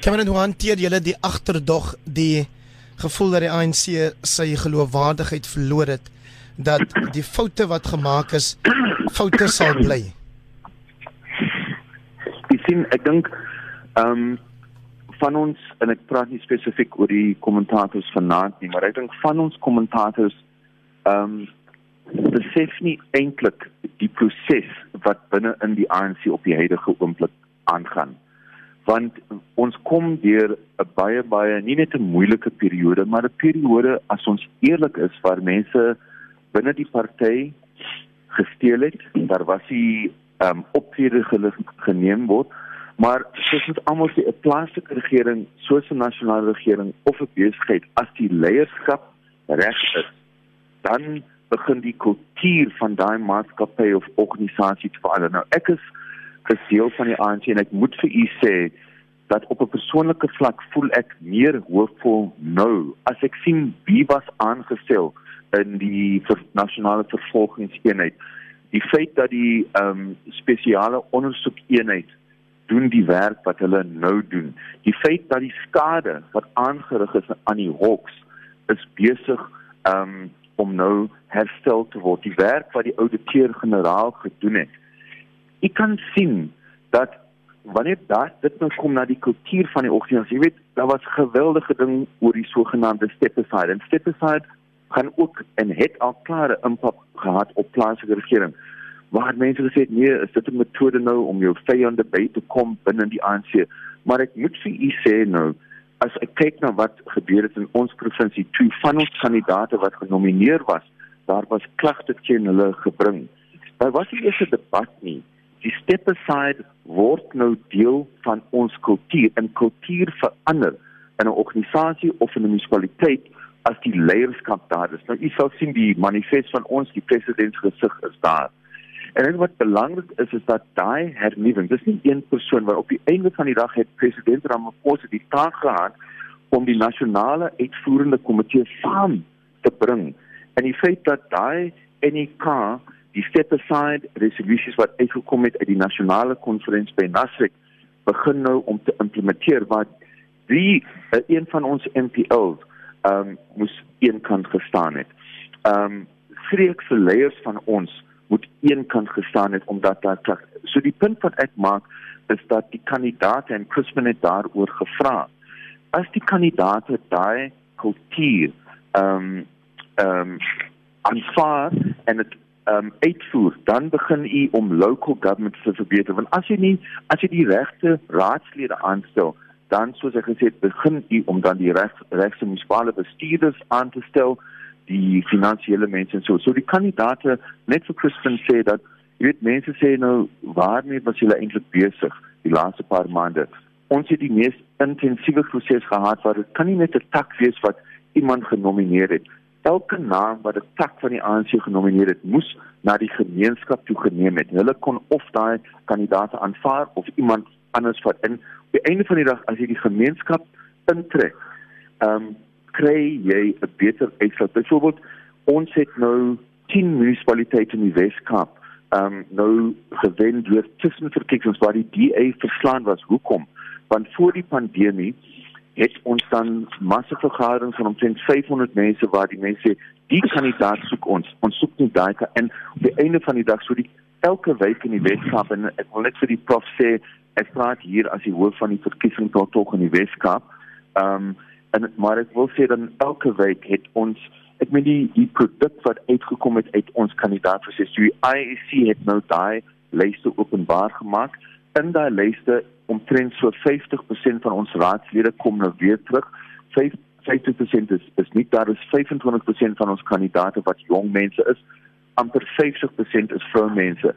Cameron, hoe hanteer julle die agterdog die gevoel dat die ANC sy geloofwaardigheid verloor het dat die foute wat gemaak is foute sal bly? Ek sien ek dink ehm um, van ons en ek praat nie spesifiek oor die kommentators vanaand nie, maar ek dink van ons kommentators ehm um, besef nie eintlik die proses wat binne in die ANC op die huidige oomblik aangaan. Want ons kom deur 'n baie baie nie net 'n moeilike periode, maar 'n periode as ons eerlik is waar mense binne die party gesteel het, daar was die um, optrede geneem word Maar soos met almal sê 'n plaaslike regering, soos 'n nasionale regering of 'n besigheid, as die leierskap reg is, dan begin die kultuur van daai maatskappy of organisasie te verander. Nou ek is deel van die ANC en ek moet vir u sê dat op 'n persoonlike vlak voel ek meer hoopvol nou as ek sien wie was aangestel in die vir nasionale vervolgingseenheid. Die feit dat die ehm um, spesiale ondersoekeenheid doen die werk wat hulle nou doen. Die feit dat die skade wat aangerig is aan die hoks is besig um, om nou herstel te word. Die werk wat die ouditeur-generaal gedoen het. Ek kan sien dat wanneer daar dit nou kom na die kultuur van die organisasie, jy weet, daar was geweldige ding oor die sogenaamde step aside. En step aside kan ook en het al klare impak gehad op plaaslike regering waar mense gesê het nee, is dit 'n metode nou om jou vyande by te kom binne die ANC. Maar ek moet vir u sê nou, as ek kyk na wat gebeur het in ons provinsie, twee van ons kandidaate wat genomineer was, daar was klagte teen hulle gebring. Daar was nie eers 'n debat nie. Die step aside word nou deel van ons kultuur en kultuur verander in 'n organisasie of in 'n munisipaliteit as die leierskap daar is. Nou u sal sien die manifest van ons, die presidentsgesig is daar. En en wat belangrik is is dat daai hernuwing, dis nie een persoon wat op die einde van die dag het president Ramaphosa die taak gehad om die nasionale uitvoerende komitee saam te bring. En die feit dat daai NEK die step aside resolutions wat uitgekom het uit die nasionale konferensie by Nasrek begin nou om te implementeer wat die uh, een van ons MPLs ehm um, moes een kant gestaan het. Ehm um, skreek vir leiers van ons moet een kant gestaan het omdat daar klag. So die punt wat ek maak is dat die kandidaate en Crispin het daaroor gevra. As die kandidaate daai kultuur ehm um, ehm um, aanvaar en dit ehm um, uitvoer, dan begin u om local government te verbeter. Want as jy nie as jy die regte raadslede aanstel, dan soos ek gesê het, begin u om dan die reg regse munisipale bestuurders aan te stel die finansiële mense en so. So die kandidaate net vir Christian sê dat jy weet mense sê nou waarmee was hulle eintlik besig die laaste paar maande. Ons het die mees intensiewe proses gehad waar dit kan nie net 'n tak wees wat iemand genomineer het. Elke naam wat 'n tak van die ANC genomineer het, moes na die gemeenskap toe geneem het. Hulle kon of daai kandidaate aanvaar of iemand anders vat in. Op die einde van die dag as jy die gemeenskap intrek, ehm um, kry jy 'n beter uitslag. Byvoorbeeld, ons het nou 10 munisipaliteite in die Weskaap ehm um, nou gewen deur tussenverkiesings waar die DA verslaan was. Hoekom? Want voor die pandemie het ons dan massavergaderings van omtrent 500 mense waar die mense die kandidaat soek ons. Ons soek nie daai en op die einde van die dag so die elke week in die Weskaap en ek wil net vir die prof sê ek praat hier as die hoof van die verkiesing tot tog in die Weskaap. Ehm um, en maar ek wil sê dan elke week het ons ek meen die die produk wat uitgekom het uit ons kandidaat vir die IEC het nou daai lyste openbaar gemaak. In daai lyste omtrent so 50% van ons raadslede kom nou weer terug. 50% is is nie daar is 25% van ons kandidaate wat jong mense is. Amper 50% is vroumense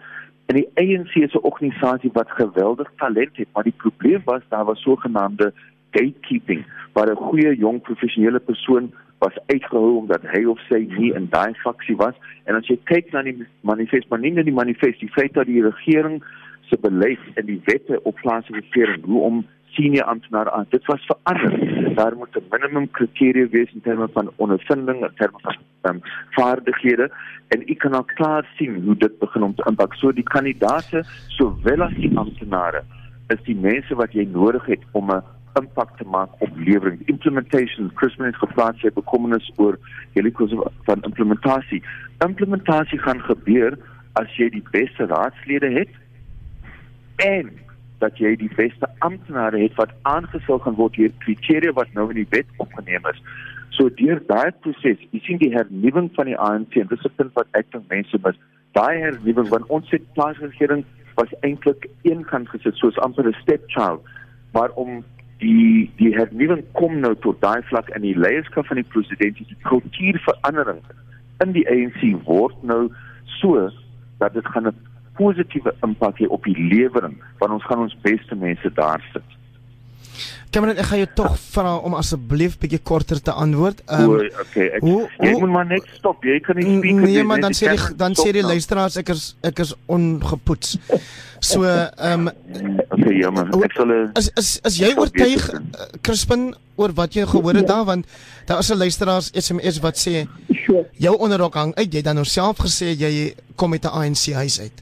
en die ANC is 'n organisasie wat geweldig talent het maar die probleem was daar was sogenaamde gatekeeping waar 'n goeie jong professionele persoon was uitgehou omdat hy of sy nie in daai faksie was en as jy kyk na die manifest maar nie net die manifest die feit dat die regering se beleid en die wette op plaaslike regering hoe om senior amptenare aan. Dit was verander. Daar moet 'n minimum kriteria wees in terme van ondervinding, in terme van um, vaardighede en ek kan al klaar sien hoe dit begin om te impak. So die kandidaate sowel as die amptenare is die mense wat jy nodig het om 'n impak te maak op lewering. Implementation, Christmas geplaas het bekommernis oor helikos van implementasie. Implementasie gaan gebeur as jy die beste raadslede het en dat jy die beste amptenare het wat aangestel gaan word hier kriteria wat nou in die wet opgeneem is. So deur daai proses, jy sien die hernuwing van die ANC en dis 'n punt wat ek dink mense mis. Daai hernuwing van ons het plaatsregering was eintlik een kant gesit soos amper 'n stepchild, maar om die die hernuwing kom nou tot daai vlak in die leierskap van die president die kultuurverandering in die ANC word nou so dat dit gaan 'n positiewe impak hê op die lewering want ons gaan ons beste mense daar sit. Cameron, ek gaan jou tog vra om asseblief bietjie korter te antwoord. Um, o, okay. Ek, hoe, jy moet maar net stop. Jy kan nie spreek nie. Nee, maar dan sê die dan sê die luisteraars ek is ek is ongepoets. So, ehm um, Okay, jammer. Ek sal is is is jy oortuig eh, Crispin oor wat jy gehoor het ja. daar want daar is 'n luisteraars SMS wat sê jou onderrok hang uit. Jy dan nou self gesê jy kom met 'n ANC huis uit.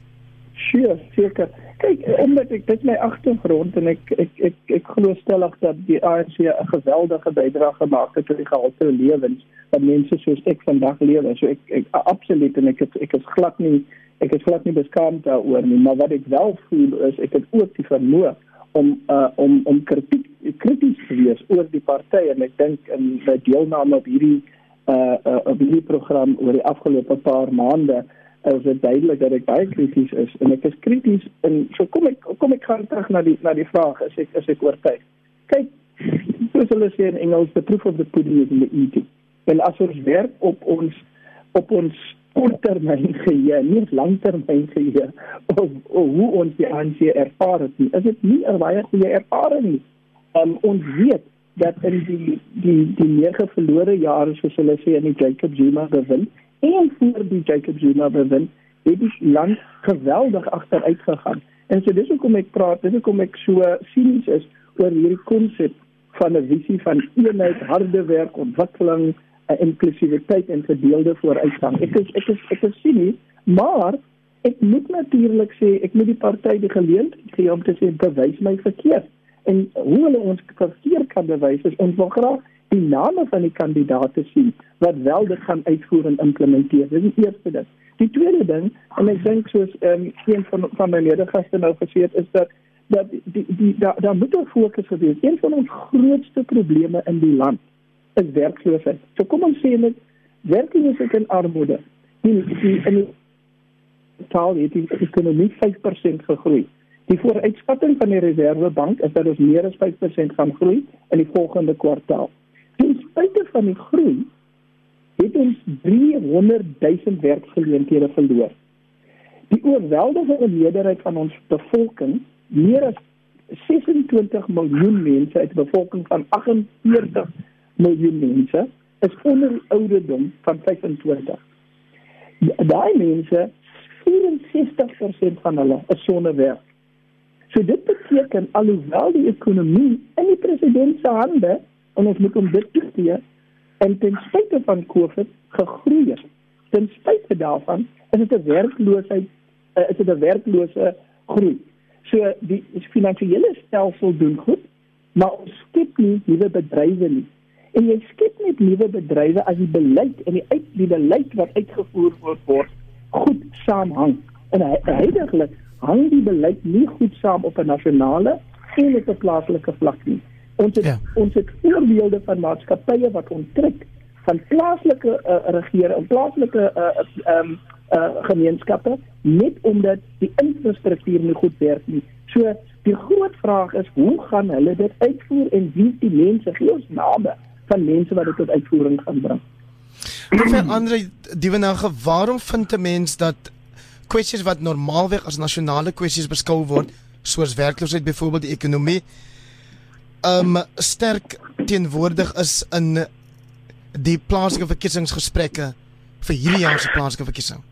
Sure, seker. Kyk, omdat ek dit my agtergrond en ek ek ek ek, glo stellig dat die ANC 'n geweldige bydrae gemaak het tot die gehalte lewens van mense soos ek vandag lewe. So ek ek absoluut en ek het, ek is glad nie ek is glad nie beskaamd daaroor nie, maar wat ek wel voel is ek het ook die vermoë om uh, om om kritiek krities te wees oor die party en ek dink in die deelname op hierdie uh, uh op hierdie program oor die afgelope paar maande is dit duidelik dat ek baie krities is en ek is krities en so kom ek kom ek gaan terug na die na die vraag is ek is ek oortuig. Kyk soos hulle sê in Engels the proof of the pudding is in the eating. En as ons werk op ons op ons korttermyn geheue nie langtermyn geheue of, of hoe ons die ANC ervaar het nie is dit nie 'n baie goeie ervaring nie. Um, ons weet dat in die die die nege verlore jare soos hulle sê in die Jacob Zuma bewind en voor die Jacob Zuma bewind het die land geweldig agteruit gegaan. En so dis hoekom ek praat, dis hoekom ek so sinies is oor hierdie konsep van 'n visie van eenheid, harde werk, ontwikkeling, inklusiwiteit en verdeelde vooruitgang. Ek is ek is ek is sinies, maar ek moet natuurlik sê ek moet die party die geleentheid gee om te sê bewys my verkeerd. En hoe hulle ons verkeerd kan bewys is ons wil graag die name van die kandidaate sien wat wel dit gaan uitvoer en implementeer. Dis die eerste ding. Die tweede ding, en ek dink soos ehm um, een van van my medegaste nou gesê het, is dat dat die die daar daar moet 'n fokus wees. Een van ons grootste probleme in die land is werkloosheid. So kom ons sê net werkloosheid en armoede. Die die in die taal het die ekonomie 5% gegroei. Die vooruitskatting van die Reserwebank is dat ons meer as 5% gaan groei in die volgende kwartaal. Van die groei het ons 300 000 werksgeleenthede verloor. Die oorweldigende meerderheid van ons bevolking, meer as 26 miljoen mense uit 'n bevolking van 48 miljoen mense, is onder die ouderdom van 25. Daai mense, 64% van hulle is sonder werk. So dit beteken alhoewel die ekonomie in die president se hande en ons moet hom dit toegee en ten spyte van Covid gegroei het. Ten spyte daarvan is dit 'n werkloosheid uh, is dit 'n werklose groei. So die finansiële stelsel doen goed, maar ons skep nie nuwe bedrywe nie. En jy skep net nuwe bedrywe as die beleid en die uit die beleid wat uitgevoer word goed saamhang. En heidaglik hang die beleid nie goed saam op 'n nasionale en op 'n plaaslike vlak nie. Ons het ja. ons het voorbeelde van maatskappye wat onttrek van plaaslike uh, regering en plaaslike uh, um, uh, gemeenskappe net omdat die infrastruktuur nie goed werk nie. So die groot vraag is hoe gaan hulle dit uitvoer en wie die mense gee ons name van mense wat dit tot uitvoering gaan bring. Professor Andre Dievenage, waarom vind 'n mens dat kwessies wat normaalweg as nasionale kwessies beskou word, soos werkloosheid byvoorbeeld die ekonomie, um sterk teenwoordig is in die plaaslike verkiesingsgesprekke vir hierdie jaar se plaaslike verkiesing?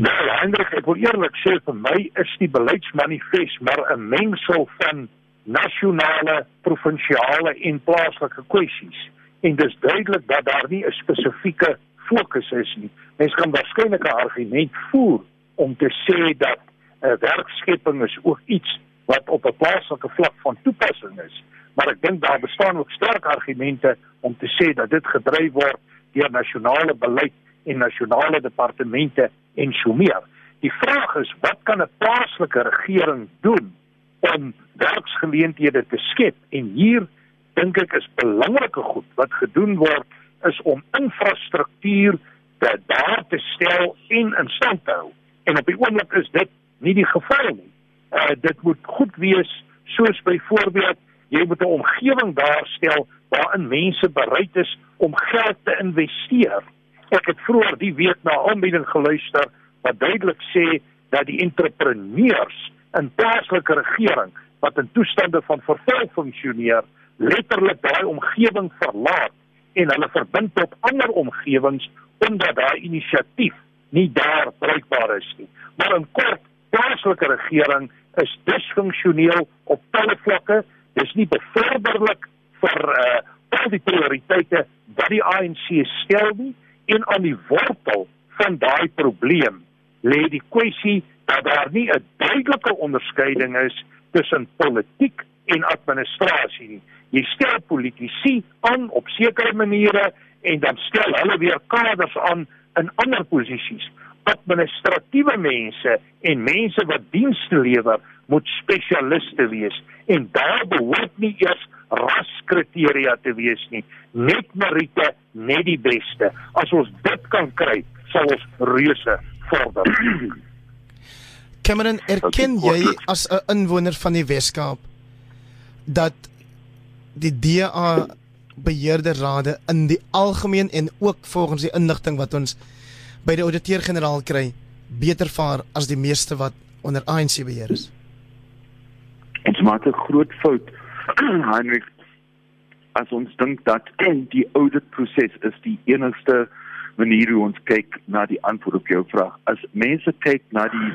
Nou, Hendrik, ek wil eerlik sê vir my is die beleidsmanifest maar 'n mengsel van nasionale, provinsiale en plaaslike kwessies. En dis duidelik dat daar nie 'n spesifieke fokus is nie. Mens kan waarskynlik 'n argument voer om te sê dat 'n uh, werkskepping is ook iets wat op 'n plaaslike vlak van toepassing is. Maar ek dink daar bestaan ook sterk argumente om te sê dat dit gedryf word deur nasionale beleid en nasionale departemente en so meer. Die vraag is, wat kan 'n plaaslike regering doen om werksgeleenthede te skep? En hier dink ek is belangrike goed wat gedoen word is om infrastruktuur te daar te stel en in stand te hou. En op die oomblik is dit nie die geval nie. Uh dit moet goed wees soos byvoorbeeld jy moet 'n omgewing daarstel waarin mense bereid is om geld te investeer. Ek het vroeër die week na aanbieding geluister wat duidelik sê dat die entrepreneurs in plaaslike regering wat in toestande van verval funksioneer, letterlik daai omgewing verlaat en hulle verbind tot ander omgewings omdat daai inisiatief nie daar bruikbaar is nie. Maar in kort, plaaslike regering is disfunksioneel op talle vlakke. Dis nie bevorderlik vir uh al die prioriteite wat die ANC stel nie en aan die wortel van daai probleem lê die kwessie dat daar nie 'n duidelike onderskeiding is tussen politiek en administrasie nie. Jy stel politici aan op sekere maniere en dan stel hulle weer kaders aan in ander posisies. Administratiewe mense en mense wat dienste lewer moet spesialiste wees en daar behoort nie eers raskriteria te wees nie. Net meriete, net die beste. As ons dit kan kry, sal ons reuse vorder. Cameron, erken jy as 'n inwoner van die Weskaap dat die DA beheerde rade in die algemeen en ook volgens die inligting wat ons by die ouditeur-generaal kry, beter vaar as die meeste wat onder ANC beheer is? Ons maak 'n groot fout, <clears throat> Heinrich, as ons dink dat <clears throat> die auditproses is die enigste manier hoe ons kyk na die antwoord op jou vraag. As mense kyk na die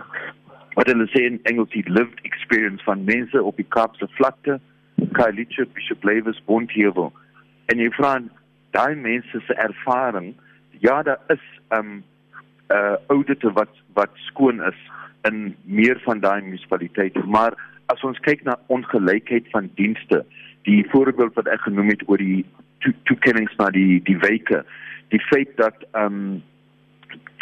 wat hulle sê in Engels die lived experience van mense op die Kaapse vlakte, Khayelitsha, Bishop Lewis, Bonteheuwel. En jy vra daai mense se ervaring, ja, daar is um uh audite wat wat skoon is in meer van daai munisipaliteite, maar as ons kyk na ongelykheid van dienste, die voorbeeld wat ek genoem het oor die toekennings to na die die wyke, die feit dat um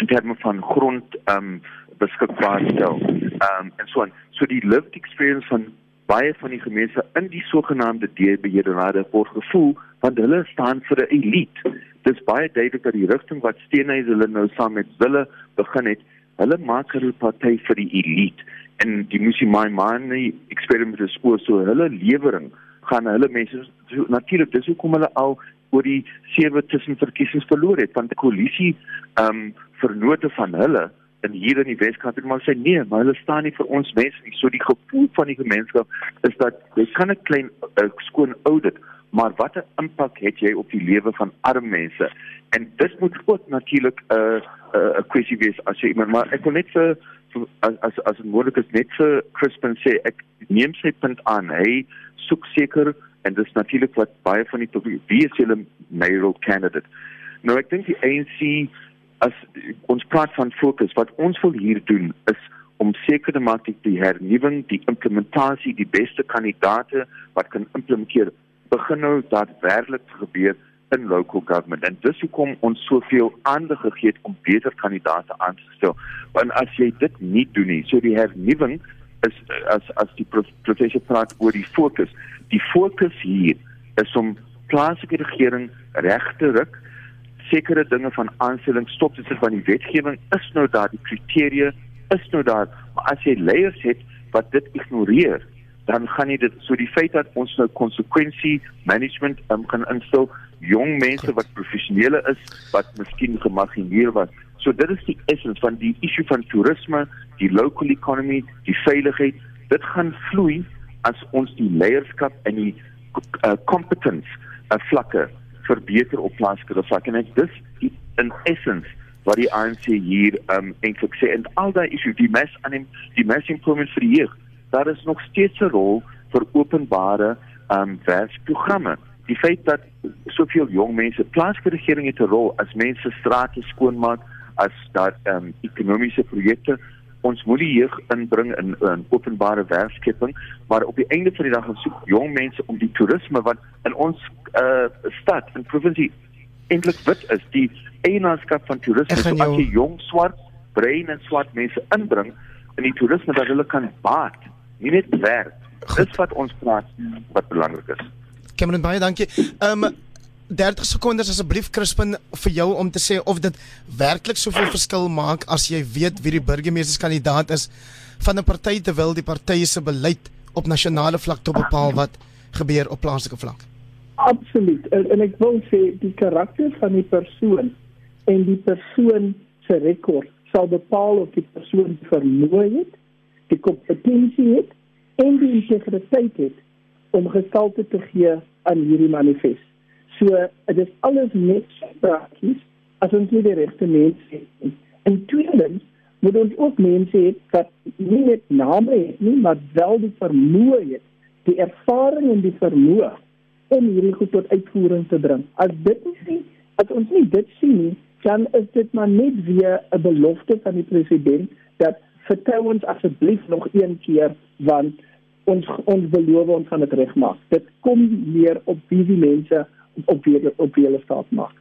in terme van grond um beskikbaar stel. Um en so on. So die lived experience van baie van die gemeenskappe in die sogenaamde D-beheerrade word gevoel want hulle staan vir 'n elite. Dis baie duidelik dat die rigting wat Steenhuise hulle nou saam met hulle begin het, hulle maak hulle party vir die elite en die Musimai Mani experiment is spoor so hulle lewering gaan hulle mense so, natuurlik dis hoekom hulle al oor die sewe tussenverkiesings verloor het want die koalisie ehm um, vernote van hulle en hier in die Weskaap het maar sê nee, maar hulle staan nie vir ons mense nie. So die gevoel van die gemeenskap is dat jy kan 'n klein uh, skoon audit, maar watter impak het jy op die lewe van arme mense? En dit moet ook natuurlik 'n uh, 'n uh, 'n kwessie wees as jy iemand maar ek wil net vir as as as moontlik is net vir Crispin sê ek neem sy punt aan. Hy soek seker en dis natuurlik wat baie van die wie is hulle mayoral candidate. Nou ek dink die ANC as ons praat van fokus wat ons wil hier doen is om seker te maak dat die hernuwing, die implementasie, die beste kandidate wat kan implementeer begin nou daadwerklik gebeur in local government en dis hoekom ons soveel aandag gegee het om beter kandidate aan te stel. Want as jy dit nie doen nie, so die hernuwing is as as die professor praat oor die fokus. Die fokus hier is om plaaslike regering reg te ruk sekere dinge van aanstelling stop dit van die wetgewing is nou daar die kriteria is nou daar maar as jy leiers het wat dit ignoreer dan gaan jy dit so die feit dat ons nou konsekwensie management um, kan instel jong mense wat professionele is wat miskien gemagineer was. So dit is die essens van die issue van toerisme die local economy die veiligheid. Dit gaan vloei as ons die leierskap en die uh, competence uh, vlakke verbeter op plaaslike vlak en ek dis in essence wat die ANC hier um eintlik sê. En al daai issue die mes aan die die mes improvement vir die jeug daar is nog steeds 'n rol vir openbare um werksprogramme. Die feit dat soveel jong mense plaaslike regering het 'n rol as mense strate skoonmaak as daar um ekonomiese projekte ons moet die jeug inbring in, in openbare werkskepping maar op die einde van die dag gaan soek jong mense om die toerisme wat in ons uh, stad en provinsie eintlik wit is die eienaarskap van toerisme. So as jy jong swart brein en swart mense inbring in die toerisme dat hulle kan baat nie net werk dis wat ons praat wat belangrik is Cameron baie dankie um 30 sekondes asseblief Crispin vir jou om te sê of dit werklik soveel verskil maak as jy weet wie die burgemeesterskandidaat is van 'n party terwyl die partye se beleid op nasionale vlak tot bepaal wat gebeur op plaaslike vlak. Absoluut. En, en ek wil sê die karakter van die persoon en die persoon se rekord sal bepaal of die persoon vermoë het, die kompetensie het en die integriteit het om gestalte te gee aan hierdie manifest. So dit is alles net prakties as ons nie die regte mense het. En tweedens moet ons ook mense hê wat nie net name het nie, maar wel die vermoë het, die ervaring en die vermoë om hierdie goed tot uitvoering te bring. As dit nie as ons nie dit sien nie, dan is dit maar net weer 'n belofte van die president dat vertrou ons asseblief nog een keer want ons ons beloof ons gaan dit regmaak. Dit kom meer op wie die mense op wie op wie hulle staat maak.